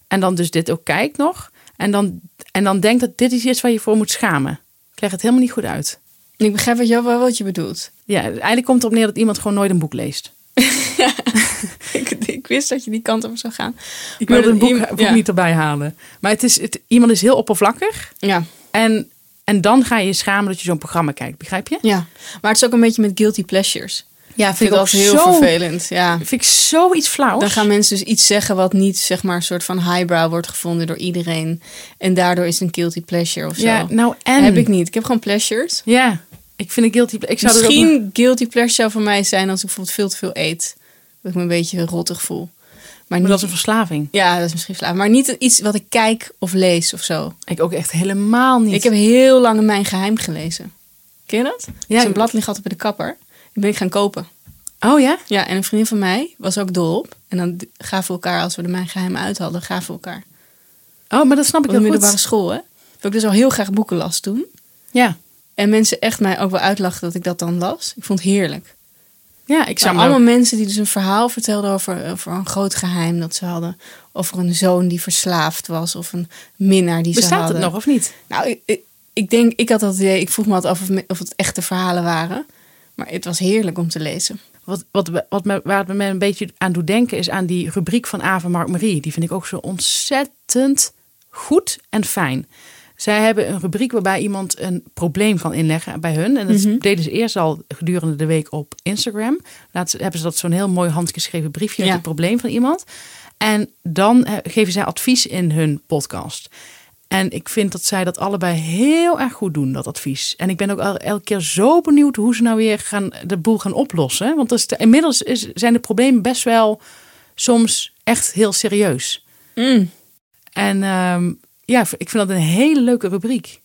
En dan dus dit ook kijkt nog. En dan, en dan denkt dat dit iets is waar je voor moet schamen. Leg het helemaal niet goed uit. Ik begrijp wat je, wel wat je bedoelt. Ja, eigenlijk komt het erop neer dat iemand gewoon nooit een boek leest. ik, ik wist dat je die kant op zou gaan. Ik Maar wil het dat boek, iemand- boek ja. niet erbij halen. Maar het is, het, iemand is heel oppervlakkig. Ja, En, en dan ga je je schamen dat je zo'n programma kijkt. Begrijp je? ja. Maar het is ook een beetje met guilty pleasures. Ja, Ik vind dat heel vervelend. Ja. Vind ik zoiets flauws. Dan gaan mensen dus iets zeggen wat niet, zeg maar, een soort van highbrow wordt gevonden door iedereen. En daardoor is het een guilty pleasure of zo. Ja, nou en. Heb ik niet. Ik heb gewoon pleasures. Ja, ik vind het guilty. Ik zou ook- Misschien guilty pleasure zou voor mij zijn als ik bijvoorbeeld veel te veel eet. Dat ik me een beetje rottig voel. Maar, Maar niet, dat is een verslaving. Ja, dat is misschien slaaf. Maar niet iets wat ik kijk of lees of zo. Ik ook echt helemaal niet. Ik heb heel lang in Mijn Geheim gelezen. Ken je dat? Ja. Zo'n blad ligt altijd bij de kapper. Ben ik gaan kopen. Oh ja? Ja, en een vriendin van mij was ook dol op. En dan gaven we elkaar, als we de Mijn Geheim uit hadden, gaven we elkaar. Oh, maar dat snap ik Op de heel middelbare goed. school, hè? Dat ik dus al heel graag boeken las toen. Ja. En mensen echt mij ook wel uitlachten dat ik dat dan las. Ik vond het heerlijk. Ja, ik me allemaal mensen die dus een verhaal vertelden over, over een groot geheim dat ze hadden. Over een zoon die verslaafd was. Of een minnaar die ze Bestaat hadden. het nog of niet? Nou, ik, ik, ik denk, ik had dat idee. Ik vroeg me altijd af of, of het echte verhalen waren. Maar het was heerlijk om te lezen. Wat, wat, wat me, waar het me een beetje aan doet denken is aan die rubriek van Ave Mark Marie. Die vind ik ook zo ontzettend goed en fijn. Zij hebben een rubriek waarbij iemand een probleem kan inleggen bij hun. En dat Mhm. deden ze eerst al gedurende de week op Instagram. Laten, hebben ze dat zo'n heel mooi handgeschreven briefje met Ja. het probleem van iemand. En dan eh, geven zij advies in hun podcast. En ik vind dat zij dat allebei heel erg goed doen, dat advies. En ik ben ook el- elke keer zo benieuwd hoe ze nou weer gaan, de boel gaan oplossen. Want is de- inmiddels is, zijn de problemen best wel soms echt heel serieus. En ehm, ja, ik vind dat een hele leuke rubriek.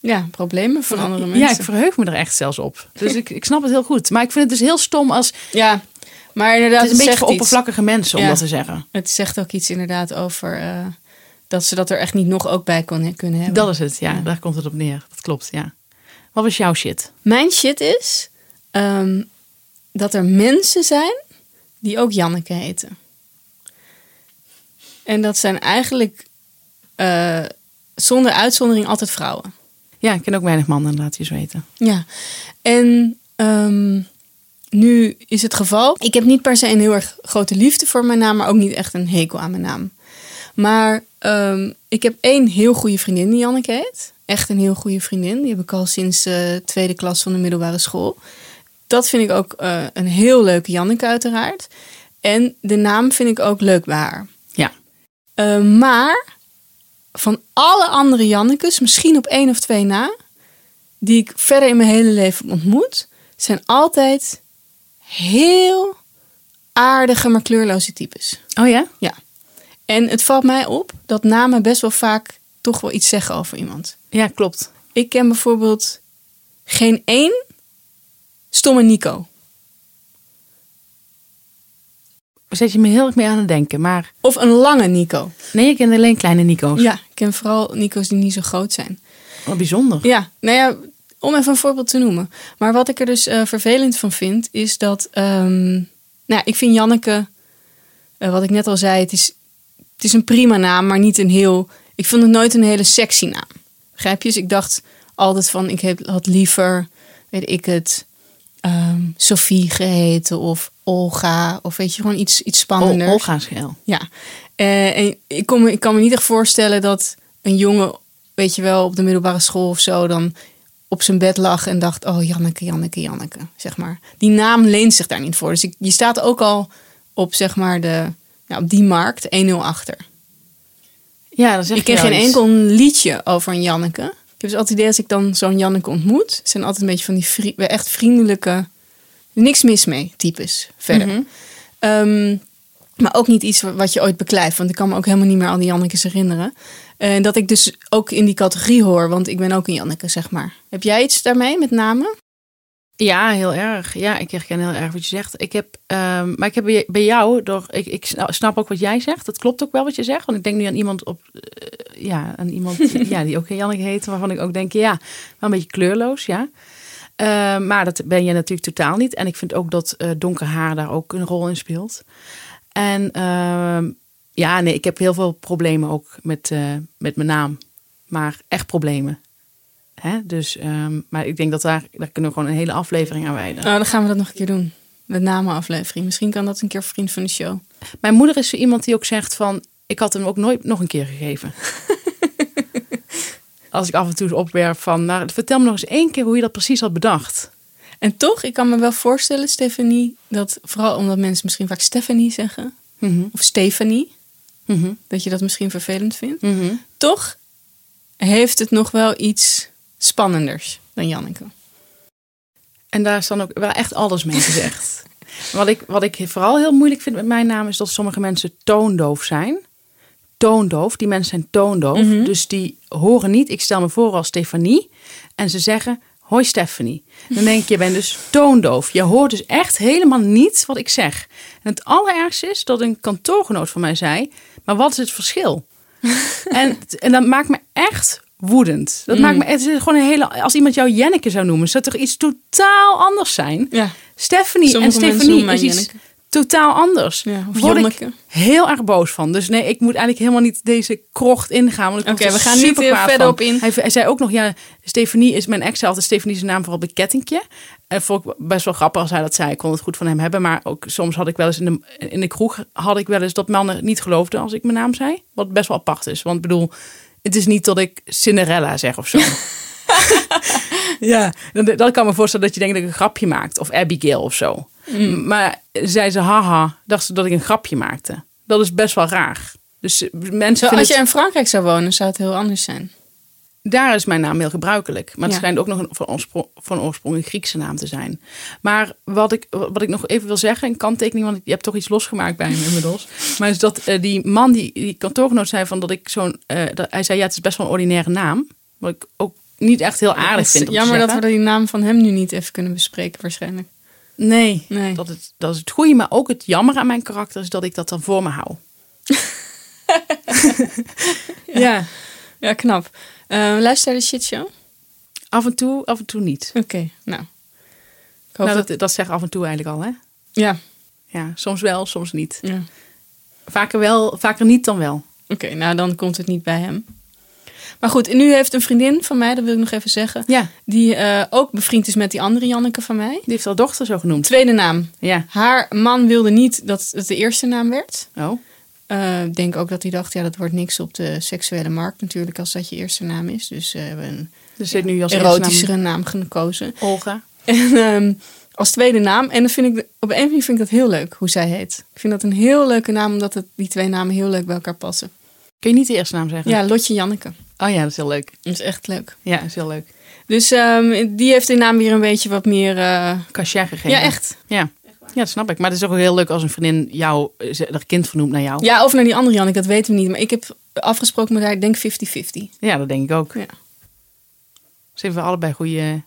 Ja, problemen van andere mensen. Ja, ik verheug me er echt zelfs op. Dus ik, ik snap het heel goed. Maar ik vind het dus heel stom als... Ja, maar inderdaad, Het is een beetje voor oppervlakkige mensen om Ja. dat te zeggen. Het zegt ook iets inderdaad over eh, dat ze dat er echt niet nog ook bij kon, kunnen hebben. Dat is het, ja. Daar komt het op neer. Dat klopt, ja. Wat was jouw shit? Mijn shit is ehm, dat er mensen zijn die ook Janneke heten. En dat zijn eigenlijk eh, zonder uitzondering altijd vrouwen. Ja, ik ken ook weinig mannen, laat je eens weten. Ja, en ehm, nu is het geval. Ik heb niet per se een heel erg grote liefde voor mijn naam, maar ook niet echt een hekel aan mijn naam. Maar ehm, ik heb één heel goede vriendin die Janneke heet. Echt een heel goede vriendin. Die heb ik al sinds de tweede klas van de middelbare school. Dat vind ik ook eh, een heel leuke Janneke uiteraard. En de naam vind ik ook leuk bij haar. Ja. Eh, maar van alle andere Jannekes, misschien op één of twee na, die ik verder in mijn hele leven ontmoet, zijn altijd heel aardige, maar kleurloze types. Oh ja? Ja. En het valt mij op dat namen best wel vaak toch wel iets zeggen over iemand. Ja, klopt. Ik ken bijvoorbeeld geen één stomme Nico. Zet je me heel erg mee aan het denken. Maar Of een lange Nico. nee, ik ken alleen kleine Nico's. Ja, ik ken vooral Nico's die niet zo groot zijn. Wat bijzonder. Ja, nou ja, om even een voorbeeld te noemen. Maar wat ik er dus eh, vervelend van vind, is dat... ehm, nou, ja, ik vind Janneke, eh, wat ik net al zei, het is, het is een prima naam, maar niet een heel... Ik vond het nooit een hele sexy naam. Begrijp je? Dus ik dacht altijd van, ik heb, had liever, weet ik het, ehm, Sophie geheten of Olga. Of weet je, gewoon iets, iets spannender. Ol- Olga Schel. Ja, Eh, en ik, kon me, ik kan me niet echt voorstellen dat een jongen, weet je wel, op de middelbare school of zo, dan op zijn bed lag en dacht: Oh, Janneke, Janneke, Janneke. Zeg maar. Die naam leent zich daar niet voor. Dus ik, je staat ook al op, zeg maar, de, op die markt 1-0 achter. Ja, dan zeg Ik ken geen iets. enkel liedje over een Janneke. heb dus altijd het idee als ik dan zo'n Janneke ontmoet, zijn altijd een beetje van die vri- echt vriendelijke, niks mis mee types verder. Mhm. Ehm, maar ook niet iets wat je ooit beklijft. Want ik kan me ook helemaal niet meer al die Jannekes herinneren. En dat ik dus ook in die categorie hoor. Want ik ben ook een Janneke, zeg maar. Heb jij iets daarmee met name? Ja, heel erg. Ja, ik herken heel erg wat je zegt. Ik heb, ehm, maar ik heb bij- jou, door, ik, ik sna- snap ook wat jij zegt. Dat klopt ook wel wat je zegt. Want ik denk nu aan iemand op, eh, ja, aan iemand ja, die ook geen Janneke heet. Waarvan ik ook denk, ja, wel een beetje kleurloos, ja. Eh, maar dat ben je natuurlijk totaal niet. En ik vind ook dat eh, donker haar daar ook een rol in speelt. En ehm, ja, nee, ik heb heel veel problemen ook met, eh, met mijn naam. Maar echt problemen. Hè? Dus, ehm, maar ik denk dat daar, daar kunnen we gewoon een hele aflevering aan wijden. Nou, dan gaan we dat nog een keer doen. Met namenaflevering. Misschien kan dat een keer vriend van de show. Mijn moeder is zo iemand die ook zegt van... ik had hem ook nooit nog een keer gegeven. Als ik af en toe opwerp van... Nou, vertel me nog eens één keer hoe je dat precies had bedacht. En toch, ik kan me wel voorstellen, Stephanie, dat vooral omdat mensen misschien vaak Stephanie zeggen. Mhm, Of Stephanie. mhm, Dat je dat misschien vervelend vindt. mhm. Toch heeft het nog wel iets spannenders dan Janneke. En daar is dan ook wel echt alles mee gezegd. wat, ik, wat ik vooral heel moeilijk vind met mijn naam... is dat sommige mensen toondoof zijn. Toondoof. Die mensen zijn toondoof. Mhm. Dus die horen niet... Ik stel me voor als Stefanie. En ze zeggen... Hoi Stephanie. Dan denk ik, je bent dus toondoof. Je hoort dus echt helemaal niet wat ik zeg. En het allerergste is dat een kantoorgenoot van mij zei... Maar wat is het verschil? en, en dat maakt me echt woedend. Dat Mm. maakt me het is gewoon een hele. Als iemand jou Jenneke zou noemen, zou toch iets totaal anders zijn? Ja, Stephanie Sommige en Stephanie is iets Jenneke. totaal anders. ja. of Word ik heel erg boos van. Dus nee, ik moet eigenlijk helemaal niet deze krocht ingaan. Oké, we gaan niet kwaad verder van. op in. Hij, hij zei ook nog, ja, Stephanie is mijn ex, altijd Stephanie zijn naam vooral het kettingje. En vond ik best wel grappig als hij dat zei. Ik kon het goed van hem hebben. Maar ook soms had ik wel eens in de, in de kroeg had ik wel eens dat mannen niet geloofden als ik mijn naam zei. Wat best wel apart is. Want ik bedoel, het is niet dat ik Cinderella zeg of zo. ja, dan, dan kan ik me voorstellen dat je denkt dat ik een grapje maakt. Of Abigail of zo. Maar zei ze haha, dacht ze dat ik een grapje maakte. Dat is best wel raar. Dus mensen Zo, als je het- in Frankrijk zou wonen, zou het heel anders zijn. Daar is mijn naam heel gebruikelijk. Maar het Ja. schijnt ook nog een, van, oorsprong, van oorsprong een Griekse naam te zijn. Maar wat ik, wat ik nog even wil zeggen, een kanttekening, want je hebt toch iets losgemaakt bij me inmiddels. Maar is dat eh, die man, die, die kantoorgenoot zei van dat ik zo'n... eh, dat, hij zei, ja, het is best wel een ordinaire naam. Wat ik ook niet echt heel aardig vind om te jammer dat we die naam van hem nu niet even kunnen bespreken, waarschijnlijk. Nee, Nee. Dat, het, dat is het goede. Maar ook het jammer aan mijn karakter is dat ik dat dan voor me hou. ja. Ja, knap. Eh, luister de shitshow? af en toe, af en toe niet. Oké, nou. Ik hoop Nou, dat... dat, dat zegt af en toe eigenlijk al, hè? Ja, Ja, soms wel, soms niet. ja. Vaker wel, vaker niet dan wel. Oké, nou dan komt het niet bij hem. Maar goed, nu heeft een vriendin van mij, dat wil ik nog even zeggen, Ja, die eh, ook bevriend is met die andere Janneke van mij. die heeft haar dochter zo genoemd. Tweede naam. Ja. Haar man wilde niet dat het de eerste naam werd. Oh, Eh, Ik denk ook dat hij dacht, ja, dat wordt niks op de seksuele markt natuurlijk als dat je eerste naam is. Dus eh, we hebben een dus nu als erotischere naam gekozen. Olga. En ehm, als tweede naam. En dan vind ik, op een manier vind ik dat heel leuk, hoe zij heet. Ik vind dat een heel leuke naam, omdat het, die twee namen heel leuk bij elkaar passen. Kun je niet de eerste naam zeggen? Ja, Lotje Janneke. Oh ja, dat is heel leuk. Dat is echt leuk. Ja, dat is heel leuk. Dus ehm, die heeft de naam weer een beetje wat meer... Cachet gegeven. ja, echt. Ja. Ja, dat snap ik. Maar het is ook heel leuk als een vriendin jou, eh, haar kind vernoemt naar jou. Ja, of naar die andere Janneke, dat weten we niet. Maar ik heb afgesproken met haar, ik denk 50-50. Ja, dat denk ik ook. Ja. Ze hebben allebei goede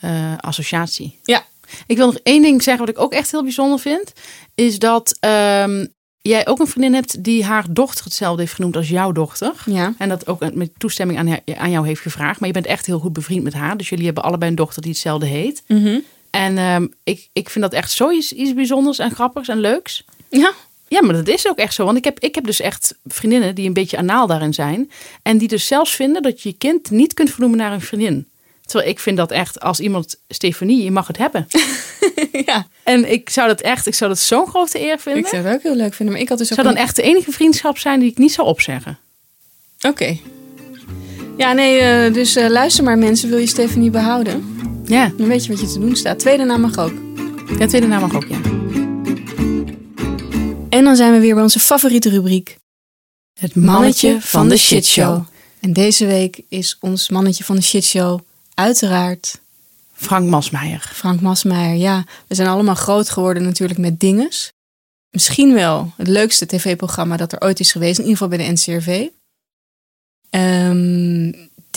eh, associatie. Ja. Ik wil nog één ding zeggen wat ik ook echt heel bijzonder vind. Is dat ehm, jij ook een vriendin hebt die haar dochter hetzelfde heeft genoemd als jouw dochter. Ja. En dat ook met toestemming aan, aan jou heeft gevraagd. Maar je bent echt heel goed bevriend met haar. Dus jullie hebben allebei een dochter die hetzelfde heet. Mhm. En ehm, ik, ik vind dat echt zoiets iets bijzonders en grappigs en leuks. Ja. Ja, maar dat is ook echt zo. Want ik heb, ik heb dus echt vriendinnen die een beetje anaal daarin zijn. En die dus zelfs vinden dat je je kind niet kunt vernoemen naar een vriendin. Terwijl ik vind dat echt, als iemand, Stefanie, je mag het hebben. ja. En ik zou dat echt, ik zou dat zo'n grote eer vinden. Ik zou het ook heel leuk vinden. Maar ik had dus ook zou dan een- echt de enige vriendschap zijn die ik niet zou opzeggen. Oké. Ja, nee, eh, dus eh, luister maar mensen. Wil je Stefanie behouden? Ja, Dan weet je wat je te doen staat. Tweede naam mag ook. ja tweede naam mag ook, ja. En dan zijn we weer bij onze favoriete rubriek. Het Mannetje van de shitshow. En deze week is ons mannetje van de shitshow uiteraard Frank Masmeijer. Frank Masmeijer. Ja, we zijn allemaal groot geworden natuurlijk met Dinges. Misschien wel het leukste tv-programma dat er ooit is geweest. In ieder geval bij de NCRV. Ehm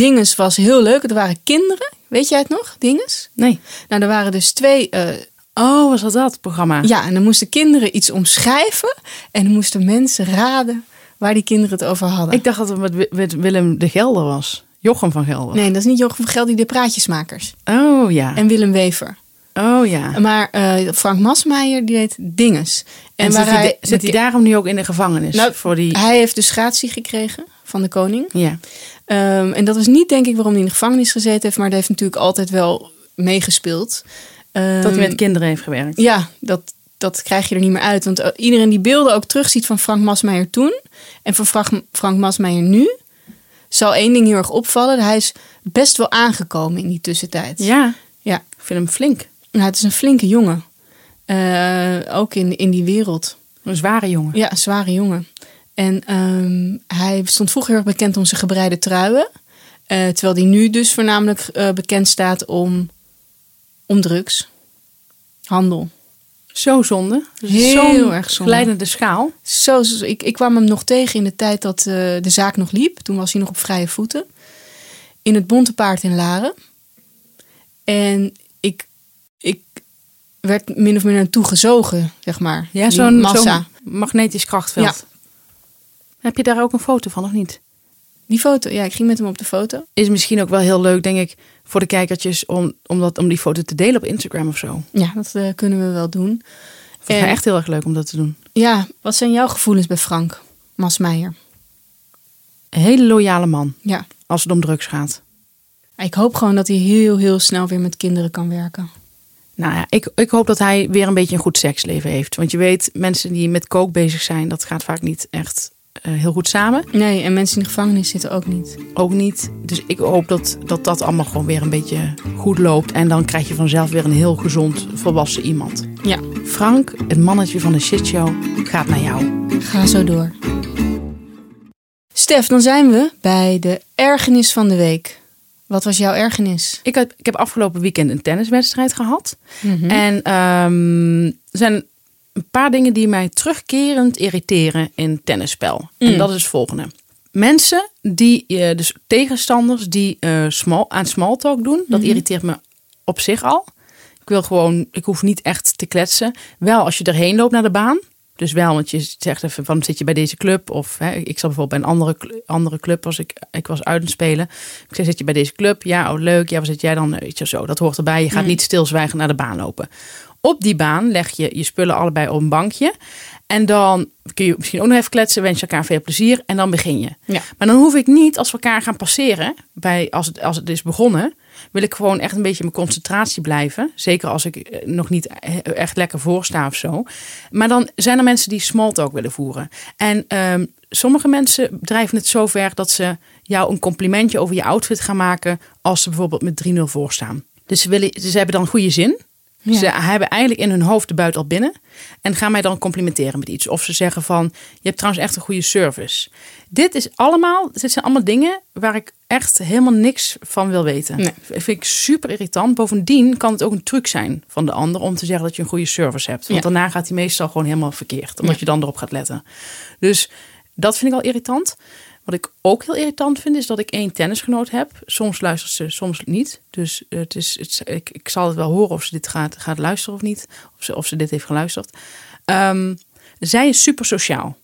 Dinges was heel leuk. Er waren kinderen. Weet jij het nog, Dinges? Nee. Nou, er waren dus twee... eh, Oh, was dat dat programma? ja, en dan moesten kinderen iets omschrijven. En dan moesten mensen raden waar die kinderen het over hadden. Ik dacht dat het met, Wi- met Willem de Gelder was. Jochem van Gelder. Nee, dat is niet Jochem van Gelder, die de praatjesmakers. Oh ja. En Willem Wever. oh ja. Maar eh, Frank Masmeijer, die deed Dinges. En, waar zit, hij, de- zit hij daarom nu ook in de gevangenis? Nou, voor die... Hij heeft dus gratie gekregen van de koning. Ja. Ehm, en dat is niet denk ik waarom hij in de gevangenis gezeten heeft, maar dat heeft natuurlijk altijd wel meegespeeld. Ehm, Dat hij met kinderen heeft gewerkt. Ja, dat, dat krijg je er niet meer uit. Want eh, iedereen die beelden ook terugziet van Frank Masmeijer toen en van Frank, Frank Masmeijer nu, zal één ding heel erg opvallen. Hij is best wel aangekomen in die tussentijd. Ja. Ja. Ik vind hem flink. Nou, het is een flinke jongen. Eh, ook in, in die wereld. Een zware jongen. Ja, een zware jongen. En ehm, hij stond vroeger heel erg bekend om zijn gebreide truien. Eh, terwijl hij nu dus voornamelijk eh, bekend staat om, om drugs. Handel. Zo zonde. Heel Zo'n erg zonde. glijdende schaal. Zo, zo- ik, ik kwam hem nog tegen in de tijd dat eh, de zaak nog liep. Toen was hij nog op vrije voeten. In het Bonte Paard in Laren. En ik, ik werd min of meer naartoe gezogen, zeg maar. Ja, zo'n massa. zo'n magnetisch krachtveld. Heb je daar ook een foto van of niet? Die foto, ja, ik ging met hem op de foto. Is misschien ook wel heel leuk, denk ik, voor de kijkertjes om, om, dat, om die foto te delen op Instagram of zo. Ja, dat eh, kunnen we wel doen. Ik vind het En- echt heel erg leuk om dat te doen. Ja, wat zijn jouw gevoelens bij Frank Masmeijer? Een hele loyale man Ja, als het om drugs gaat. ik hoop gewoon dat hij heel, heel snel weer met kinderen kan werken. Nou ja, ik, ik hoop dat hij weer een beetje een goed seksleven heeft. Want je weet, mensen die met kook bezig zijn, dat gaat vaak niet echt heel goed samen. Nee, en mensen in de gevangenis zitten ook niet. Ook niet. Dus ik hoop dat, dat dat allemaal gewoon weer een beetje goed loopt. En dan krijg je vanzelf weer een heel gezond, volwassen iemand. Ja, Frank, het mannetje van de shitshow, gaat naar jou. ga zo door. Stef, dan zijn we bij de ergernis van de week. Wat was jouw ergernis? Ik heb, ik heb afgelopen weekend een tenniswedstrijd gehad. Mhm. En ehm, er zijn een paar dingen die mij terugkerend irriteren in tennisspel. En Mm. dat is het volgende. Mensen die, eh, dus tegenstanders die eh small, aan small talk doen, dat Mhm. irriteert me op zich al. Ik wil gewoon, ik hoef niet echt te kletsen. Wel als je erheen loopt naar de baan. Dus wel, want je zegt even van zit je bij deze club? Of hè, ik zat bijvoorbeeld bij een andere, andere club als ik, ik was uit aan het spelen. Ik zei, zit je bij deze club? Ja, oh leuk. Ja, waar zit jij dan? Weet je, zo, dat hoort erbij. Je gaat Mm. niet stilzwijgen naar de baan lopen. Op die baan leg je je spullen allebei op een bankje. En dan kun je misschien ook nog even kletsen. Wens je elkaar veel plezier. En dan begin je. Ja. Maar dan hoef ik niet, als we elkaar gaan passeren, bij, als, het, als het is begonnen, wil ik gewoon echt een beetje mijn concentratie blijven. Zeker als ik eh, nog niet eh, echt lekker voor sta of zo. Maar dan zijn er mensen die small talk willen voeren. En ehm, sommige mensen drijven het zo ver dat ze jou een complimentje over je outfit gaan maken als ze bijvoorbeeld met 3-0 voor staan. Dus ze, willen, ze hebben dan goede zin. Ja. Ze hebben eigenlijk in hun hoofd de buit al binnen. En gaan mij dan complimenteren met iets. Of ze zeggen van, je hebt trouwens echt een goede service. Dit is allemaal, dit zijn allemaal dingen waar ik echt helemaal niks van wil weten. Nee. Dat vind ik super irritant. Bovendien kan het ook een truc zijn van de ander om te zeggen dat je een goede service hebt. Want Ja. daarna gaat hij meestal gewoon helemaal verkeerd. Omdat Ja. je dan erop gaat letten. Dus dat vind ik al irritant. Wat ik ook heel irritant vind, is dat ik één tennisgenoot heb. Soms luistert ze, soms niet. Dus het is, het is- ik, ik zal het wel horen of ze dit gaat, gaat luisteren of niet. Of ze, of ze dit heeft geluisterd. Ehm, zij is super sociaal.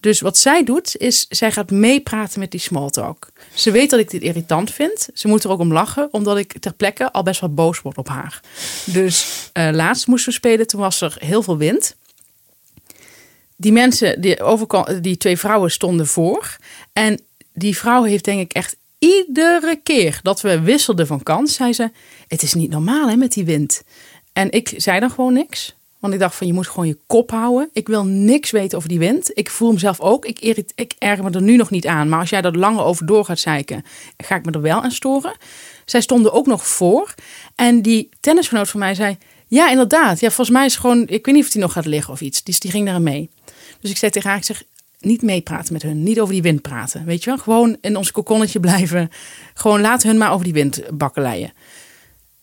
Dus wat zij doet, is zij gaat meepraten met die small talk. Ze weet dat ik dit irritant vind. Ze moet er ook om lachen, omdat ik ter plekke al best wel boos word op haar. Dus eh, laatst moesten we spelen, toen was er heel veel wind. Die mensen, die, overkant, die twee vrouwen stonden voor. En die vrouw heeft denk ik echt iedere keer dat we wisselden van kant, zei ze: Het is niet normaal hè, met die wind. En ik zei dan gewoon niks. Want ik dacht van je moet gewoon je kop houden. Ik wil niks weten over die wind. Ik voel hem zelf ook. Ik, irrit, ik erger me er nu nog niet aan. Maar als jij er langer over door gaat zeiken, ga ik me er wel aan storen. Zij stonden ook nog voor. En die tennisgenoot van mij zei: Ja, inderdaad. Ja, volgens mij is gewoon. Ik weet niet of die nog gaat liggen of iets. Dus die ging daar mee. Dus ik zei tegen haar: ik zeg, niet meepraten met hun. Niet over die wind praten. Weet je wel? Gewoon in ons kokonnetje blijven. Gewoon laat hun maar over die wind bakkeleien.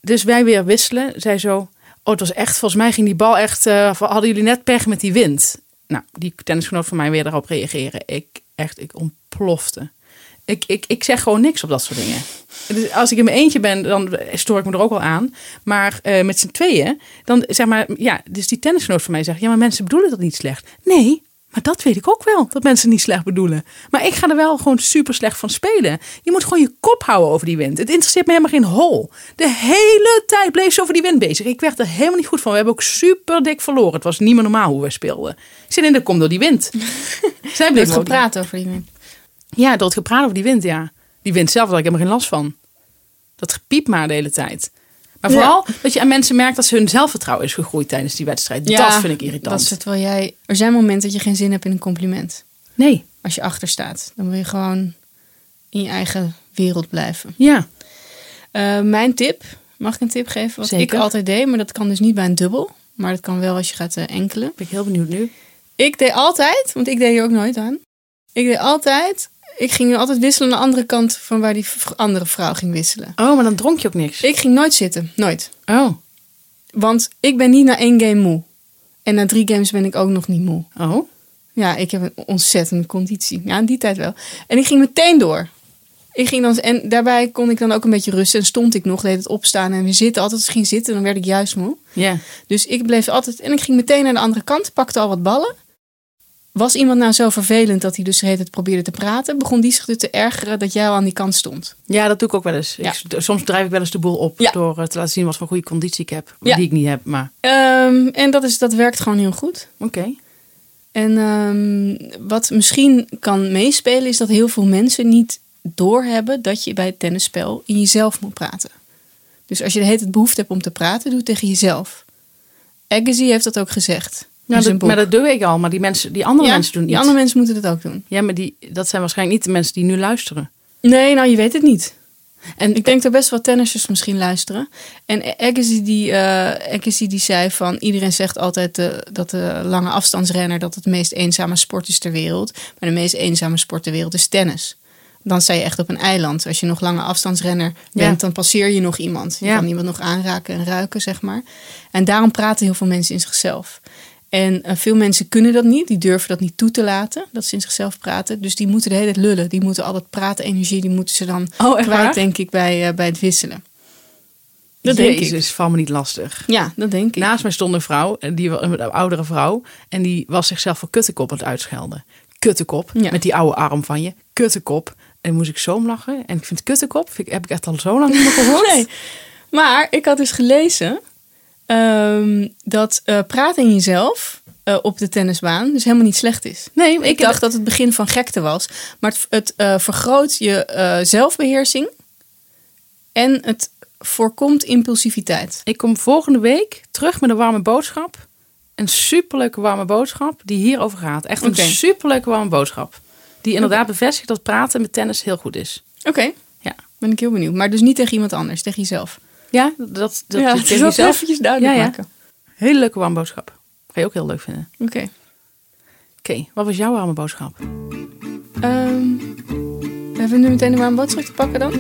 Dus wij weer wisselen. Zij zo. Oh, het was echt, volgens mij ging die bal echt. eh, hadden jullie net pech met die wind? Nou, die tennisgenoot van mij weer daarop reageren. Ik echt, ik ontplofte. Ik, ik, ik zeg gewoon niks op dat soort dingen. Dus als ik in mijn eentje ben, dan stoor ik me er ook wel aan. Maar eh, met z'n tweeën, dan zeg maar, ja, dus die tennisgenoot van mij zegt, ja, maar mensen bedoelen dat niet slecht. Nee, maar dat weet ik ook wel, dat mensen niet slecht bedoelen. Maar ik ga er wel gewoon super slecht van spelen. Je moet gewoon je kop houden over die wind. Het interesseert me helemaal geen hol. De hele tijd bleef ze over die wind bezig. Ik werd er helemaal niet goed van. We hebben ook super dik verloren. Het was niet meer normaal hoe we speelden. Ik zit in de kom door die wind. Zij bleef gepraat over die wind. ja, door het gepraat over die wind, ja. Die wind zelf, daar heb ik helemaal geen last van. Dat gepiep maar de hele tijd. Maar Ja. vooral dat je aan mensen merkt dat ze hun zelfvertrouwen is gegroeid tijdens die wedstrijd. dat vind ik irritant. Dat is het wel jij. Er zijn momenten dat je geen zin hebt in een compliment. Nee, Als je achter staat. Dan wil je gewoon in je eigen wereld blijven. ja. Eh, mijn tip. Mag ik een tip geven? Wat Zeker. ik altijd deed. Maar dat kan dus niet bij een dubbel. Maar dat kan wel als je gaat eh, enkelen. Ben ik heel benieuwd nu. Ik deed altijd. Want ik deed hier ook nooit aan. Ik deed altijd. Ik ging altijd wisselen naar de andere kant van waar die andere vrouw ging wisselen. Oh, maar dan dronk je ook niks. Ik ging nooit zitten. Nooit. Oh, Want ik ben niet na één game moe. En na drie games ben ik ook nog niet moe. oh. Ja, ik heb een ontzettende conditie. Ja, in die tijd wel. En ik ging meteen door. Ik ging dan, en daarbij kon ik dan ook een beetje rusten. En stond ik nog, deed het opstaan en weer zitten. Altijd als ik ging zitten, dan werd ik juist moe. Ja. Dus ik bleef altijd... En ik ging meteen naar de andere kant, pakte al wat ballen. Was iemand nou zo vervelend dat hij dus tijd probeerde te praten? Begon die zich te ergeren dat jij al aan die kant stond? ja, dat doe ik ook wel eens. Ja. Ik, soms drijf ik wel eens de boel op Ja. door eh, te laten zien wat voor goede conditie ik heb. Ja. Die ik niet heb, maar Ehm, en dat, is, dat werkt gewoon heel goed. oké. En ehm, wat misschien kan meespelen is dat heel veel mensen niet doorhebben dat je bij het tennisspel in jezelf moet praten. Dus als je de hele tijd behoefte hebt om te praten, doe het tegen jezelf. Agassi heeft dat ook gezegd. Nou, dat, maar dat doe ik al. Maar die, mensen, die andere Ja, mensen doen die andere mensen moeten dat ook doen. Ja, maar die, dat zijn waarschijnlijk niet de mensen die nu luisteren. Nee, nou je weet het niet. En Ik denk dat best wel tennissers misschien luisteren. En Agassi die, Agassi die zei van... iedereen zegt altijd eh, dat de lange afstandsrenner... dat het meest eenzame sport is ter wereld. Maar de meest eenzame sport ter wereld is tennis. Dan sta je echt op een eiland. Als je nog lange afstandsrenner bent, Ja. dan passeer je nog iemand. Je Ja. kan iemand nog aanraken en ruiken, zeg maar. En daarom praten heel veel mensen in zichzelf. En eh, veel mensen kunnen dat niet. Die durven dat niet toe te laten. Dat ze in zichzelf praten. Dus die moeten de hele tijd lullen. Die moeten al dat praten energie... die moeten ze dan Oh, kwijt, waar? denk ik, bij, eh, bij het wisselen. Dat denk ik. Jezus, val me niet lastig. Ja, dat denk ik. Naast mij stond een vrouw, die was een oudere vrouw, en die was zichzelf voor kuttekop aan het uitschelden. Kuttekop, Ja. met die oude arm van je. Kuttekop. En moest ik zo om lachen. En ik vind kuttekop, vind ik, heb ik echt al zo lang niet meer gehoord. Nee. Maar ik had dus gelezen ehm, dat eh, praten in jezelf eh, op de tennisbaan dus helemaal niet slecht is. Nee, Ik dacht dat het begin van gekte was. Maar het, het eh, vergroot je eh, zelfbeheersing en het voorkomt impulsiviteit. Ik kom volgende week terug met een warme boodschap. Een superleuke warme boodschap die hierover gaat. Echt een superleuke warme boodschap. Die inderdaad bevestigt dat praten met tennis heel goed is. Oké, Ja, ben ik heel benieuwd. Maar dus niet tegen iemand anders, tegen jezelf. Ja dat, dat ja, je tegen jezelf. eventjes duidelijk Ja, maken. Hele leuke warme boodschap. Ga je ook heel leuk vinden. Oké. Oké, wat was jouw warme boodschap? Ehm, hebben we nu meteen een warme boodschap te pakken dan?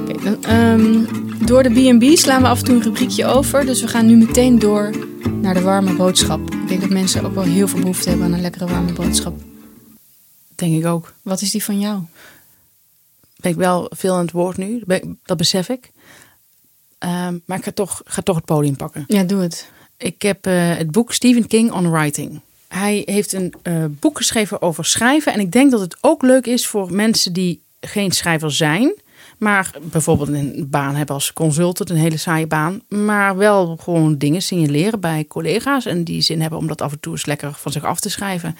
Oké, dan ehm, door de B&B slaan we af en toe een rubriekje over. Dus we gaan nu meteen door naar de warme boodschap. Ik denk dat mensen ook wel heel veel behoefte hebben aan een lekkere warme boodschap. Denk ik ook. Wat is die van jou? Ben ik wel veel aan het woord nu. Dat besef ik. Ehm, maar ik ga toch, ga toch het podium pakken. Ja, doe het. Ik heb eh, het boek Stephen King on Writing. Hij heeft een eh, boek geschreven over schrijven. En ik denk dat het ook leuk is voor mensen die geen schrijver zijn. Maar bijvoorbeeld een baan hebben als consultant, een hele saaie baan. Maar wel gewoon dingen signaleren bij collega's. En die zin hebben om dat af en toe eens lekker van zich af te schrijven.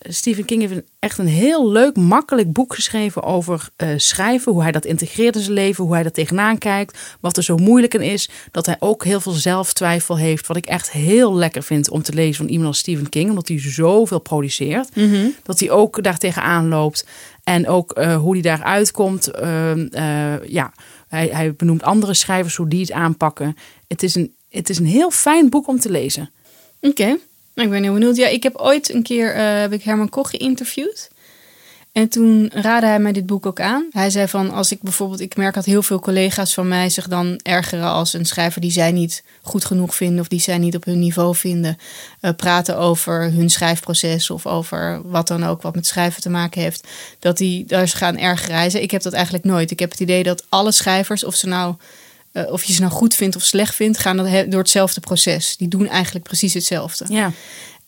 Stephen King heeft echt een heel leuk, makkelijk boek geschreven over eh, schrijven. Hoe hij dat integreert in zijn leven, hoe hij dat tegenaan kijkt. Wat er zo moeilijk in is. Dat hij ook heel veel zelftwijfel heeft. Wat ik echt heel lekker vind om te lezen van iemand als Stephen King. Omdat hij zoveel produceert. Dat hij ook daar tegenaan loopt. En ook eh, hoe hij daaruit komt. Ehm, eh, ja, hij, hij benoemt andere schrijvers hoe die het aanpakken. Het is, een, het is een heel fijn boek om te lezen. Oké. Nou, ik ben heel benieuwd. Ja, ik heb ooit een keer eh, heb ik Herman Koch geïnterviewd. En toen raadde hij mij dit boek ook aan. Hij zei van, als ik bijvoorbeeld... Ik merk dat heel veel collega's van mij zich dan ergeren... als een schrijver die zij niet goed genoeg vinden... of die zij niet op hun niveau vinden... eh, praten over hun schrijfproces... of over wat dan ook wat met schrijven te maken heeft... dat die daar ze gaan ergeren. Ik heb dat eigenlijk nooit. Ik heb het idee dat alle schrijvers... of, ze nou, eh, of je ze nou goed vindt of slecht vindt... gaan door hetzelfde proces. Die doen eigenlijk precies hetzelfde. Ja.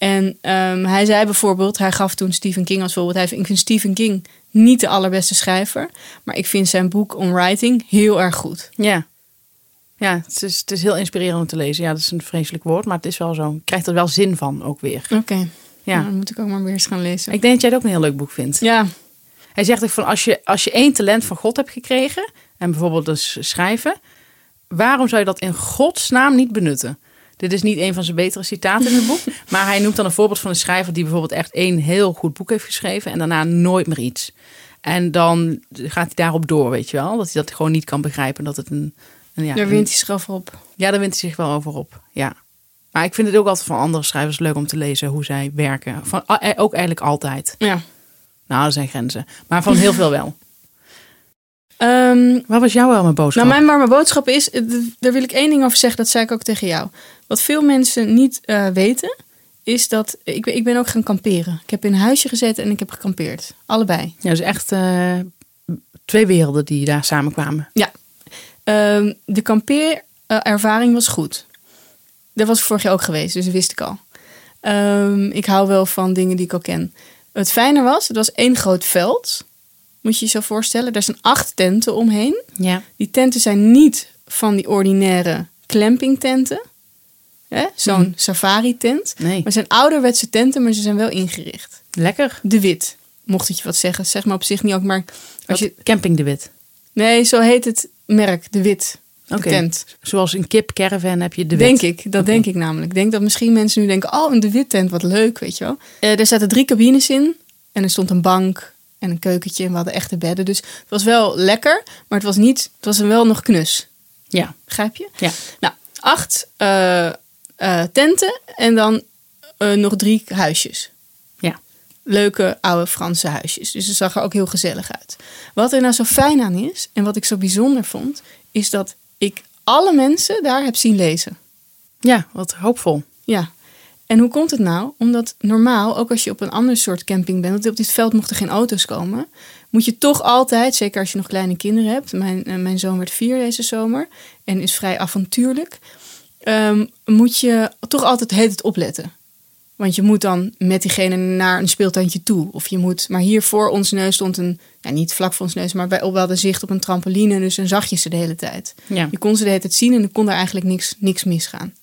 En ehm, hij zei bijvoorbeeld, hij gaf toen Stephen King als voorbeeld. Hij ik vind Stephen King niet de allerbeste schrijver. Maar ik vind zijn boek On Writing heel erg goed. Ja. Ja, het is, het is heel inspirerend om te lezen. Ja, dat is een vreselijk woord, maar het is wel zo. Je krijgt er wel zin van ook weer. Oké, Ja. nou, dan moet ik ook maar weer eens gaan lezen. Ik denk dat jij het ook een heel leuk boek vindt. Ja, Hij zegt ook van als je, als je één talent van God hebt gekregen, en bijvoorbeeld dus schrijven, waarom zou je dat in godsnaam niet benutten? Dit is niet een van zijn betere citaten in het boek, maar hij noemt dan een voorbeeld van een schrijver die bijvoorbeeld echt één heel goed boek heeft geschreven en daarna nooit meer iets. En dan gaat hij daarop door, weet je wel, dat hij dat gewoon niet kan begrijpen dat het een, een ja, daar wint hij zich over op. ja, daar wint hij zich wel over op. Ja. Maar ik vind het ook altijd van andere schrijvers leuk om te lezen hoe zij werken. Van, eh, ook eigenlijk altijd. Ja. Nou, er zijn grenzen. Maar van heel veel wel. Ehm, Wat was jouw warme boodschap? nou, mijn warme boodschap is, daar wil ik één ding over zeggen. Dat zei ik ook tegen jou. Wat veel mensen niet eh, weten, is dat ik, ben- ik ben ook gaan kamperen. Ik heb in een huisje gezeten en ik heb gekampeerd. Allebei. Ja, dus echt eh, twee werelden die daar samenkwamen. Ehm, de kampeerervaring was goed. Dat was vorig jaar ook geweest, dus dat wist ik al. Ehm, ik hou wel van dingen die ik al ken. Het fijne was, het was één groot veld. Moet je je zo voorstellen. Er zijn acht tenten omheen. Ja. Die tenten zijn niet van die ordinaire clampingtenten. Hè? Zo'n Mhm. safari-tent. Nee. Maar zijn ouderwetse tenten, maar ze zijn wel ingericht. Lekker. De wit, mocht het je wat zeggen. Zeg maar op zich niet ook, maar als je... Camping de Wit. Nee, zo heet het merk, de wit. De Oké. tent. Zoals een kip caravan heb je de Wit. Denk ik, dat denk ik namelijk. Ik denk dat misschien mensen nu denken, oh, een de wit tent, wat leuk, weet je wel. Eh, er zaten drie cabines in en er stond een bank en een keukentje en we hadden echte bedden. Dus het was wel lekker, maar het was niet, het was wel nog knus. Ja. Begrijp je? Ja. Nou, acht eh, eh, tenten en dan eh, nog drie huisjes. Ja. Leuke oude Franse huisjes. Dus het zag er ook heel gezellig uit. Wat er nou zo fijn aan is en wat ik zo bijzonder vond, is dat ik alle mensen daar heb zien lezen. Ja, wat hoopvol. Ja. En hoe komt het nou? Omdat normaal, ook als je op een ander soort camping bent, want op dit veld mochten geen auto's komen, moet je toch altijd, zeker als je nog kleine kinderen hebt, mijn, eh, mijn zoon werd vier deze zomer en is vrij avontuurlijk, ehm, moet je toch altijd het het opletten. Want je moet dan met diegene naar een speeltuintje toe. Of je moet, maar hier voor ons neus stond een, ja, niet vlak voor ons neus, maar bij, we hadden zicht op een trampoline. Dus dan zag je ze de hele tijd. Ja. Je kon ze de hele tijd zien en er kon daar eigenlijk niks, niks misgaan.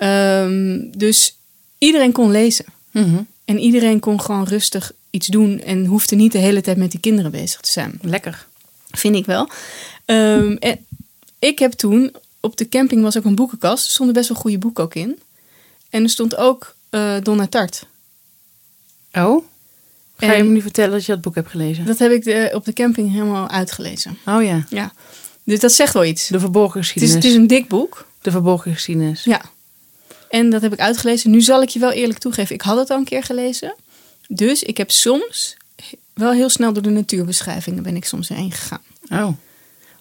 Ehm, dus iedereen kon lezen. Mhm. En iedereen kon gewoon rustig iets doen en hoefde niet de hele tijd met die kinderen bezig te zijn. Lekker. Vind ik wel. Ehm, en ik heb toen, op de camping was ook een boekenkast. Er stonden best wel goede boeken ook in. En er stond ook eh Donna Tart. Oh? Ga je En- me nu vertellen dat je dat boek hebt gelezen? Dat heb ik de, op de camping helemaal uitgelezen. Oh ja. Ja. Dus dat zegt wel iets. De verborgen Het is, geschiedenis. het is een dik boek. De verborgen geschiedenis. Ja. En dat heb ik uitgelezen. Nu zal ik je wel eerlijk toegeven, ik had het al een keer gelezen. Dus ik heb soms wel heel snel door de natuurbeschrijvingen ben ik soms heen gegaan. Oh.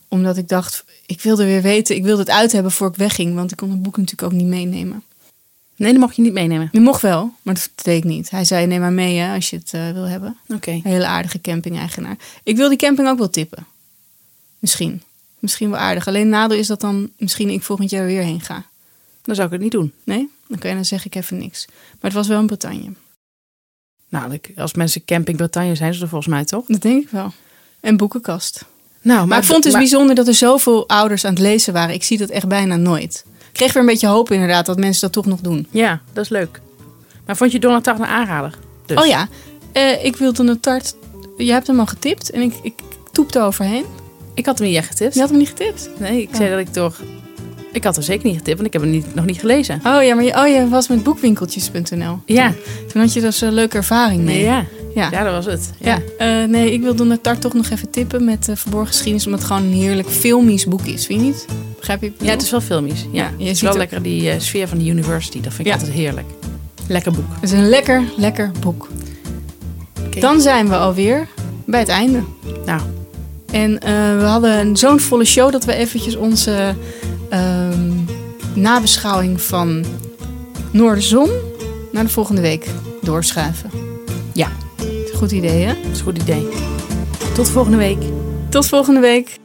Omdat ik dacht, ik wilde weer weten, ik wilde het uit hebben voor ik wegging. Want ik kon het boek natuurlijk ook niet meenemen. Nee, die mag je niet meenemen. Je mocht wel, maar dat deed ik niet. Hij zei, neem maar mee hè, als je het eh, wil hebben. Oké. Een hele aardige camping-eigenaar. Ik wil die camping ook wel tippen. Misschien. Misschien wel aardig. Alleen nadeel is dat dan misschien ik volgend jaar weer heen ga. Dan zou ik het niet doen. Nee? Oké, dan zeg ik even niks. Maar het was wel in Bretagne. Nou, als mensen camping Bretagne zijn ze er volgens mij toch? Dat denk ik wel. En boekenkast. Nou, Maar, ik vond het dus maar- bijzonder dat er zoveel ouders aan het lezen waren. Ik zie dat echt bijna nooit. Ik kreeg weer een beetje hoop inderdaad dat mensen dat toch nog doen. Ja, dat is leuk. Maar vond je Donald Tart een aanrader? Dus. Oh ja, eh, ik wilde een tart. Je hebt hem al getipt en ik, ik toepte overheen. Ik had hem niet echt getipt. Je had hem niet getipt? Nee, ik zei dat ik toch... Ik had hem zeker niet getipt, want ik heb hem niet, nog niet gelezen. Oh ja, maar je, oh, je was met boekwinkeltjes.nl. Ja. Toen had je dus een leuke ervaring mee. Ja. ja. ja, dat was het. Ja, eh, nee, ik wilde tart toch nog even tippen met uh, Verborgen Geschiedenis. Omdat het gewoon een heerlijk filmisch boek is. Vind je niet? Begrijp je? Ja, het is wel filmisch. Ja, Ja, je het is wel ook- lekker die eh, sfeer van de university. Dat vind ik Ja. altijd heerlijk. Lekker boek. Het is een lekker, lekker boek. Dan zijn we alweer bij het einde. Nou, En eh, we hadden zo'n volle show dat we eventjes onze ehm, nabeschouwing van Noorderzon naar de volgende week doorschuiven. Ja. Goed idee, hè? dat is een goed idee. Tot volgende week. Tot volgende week.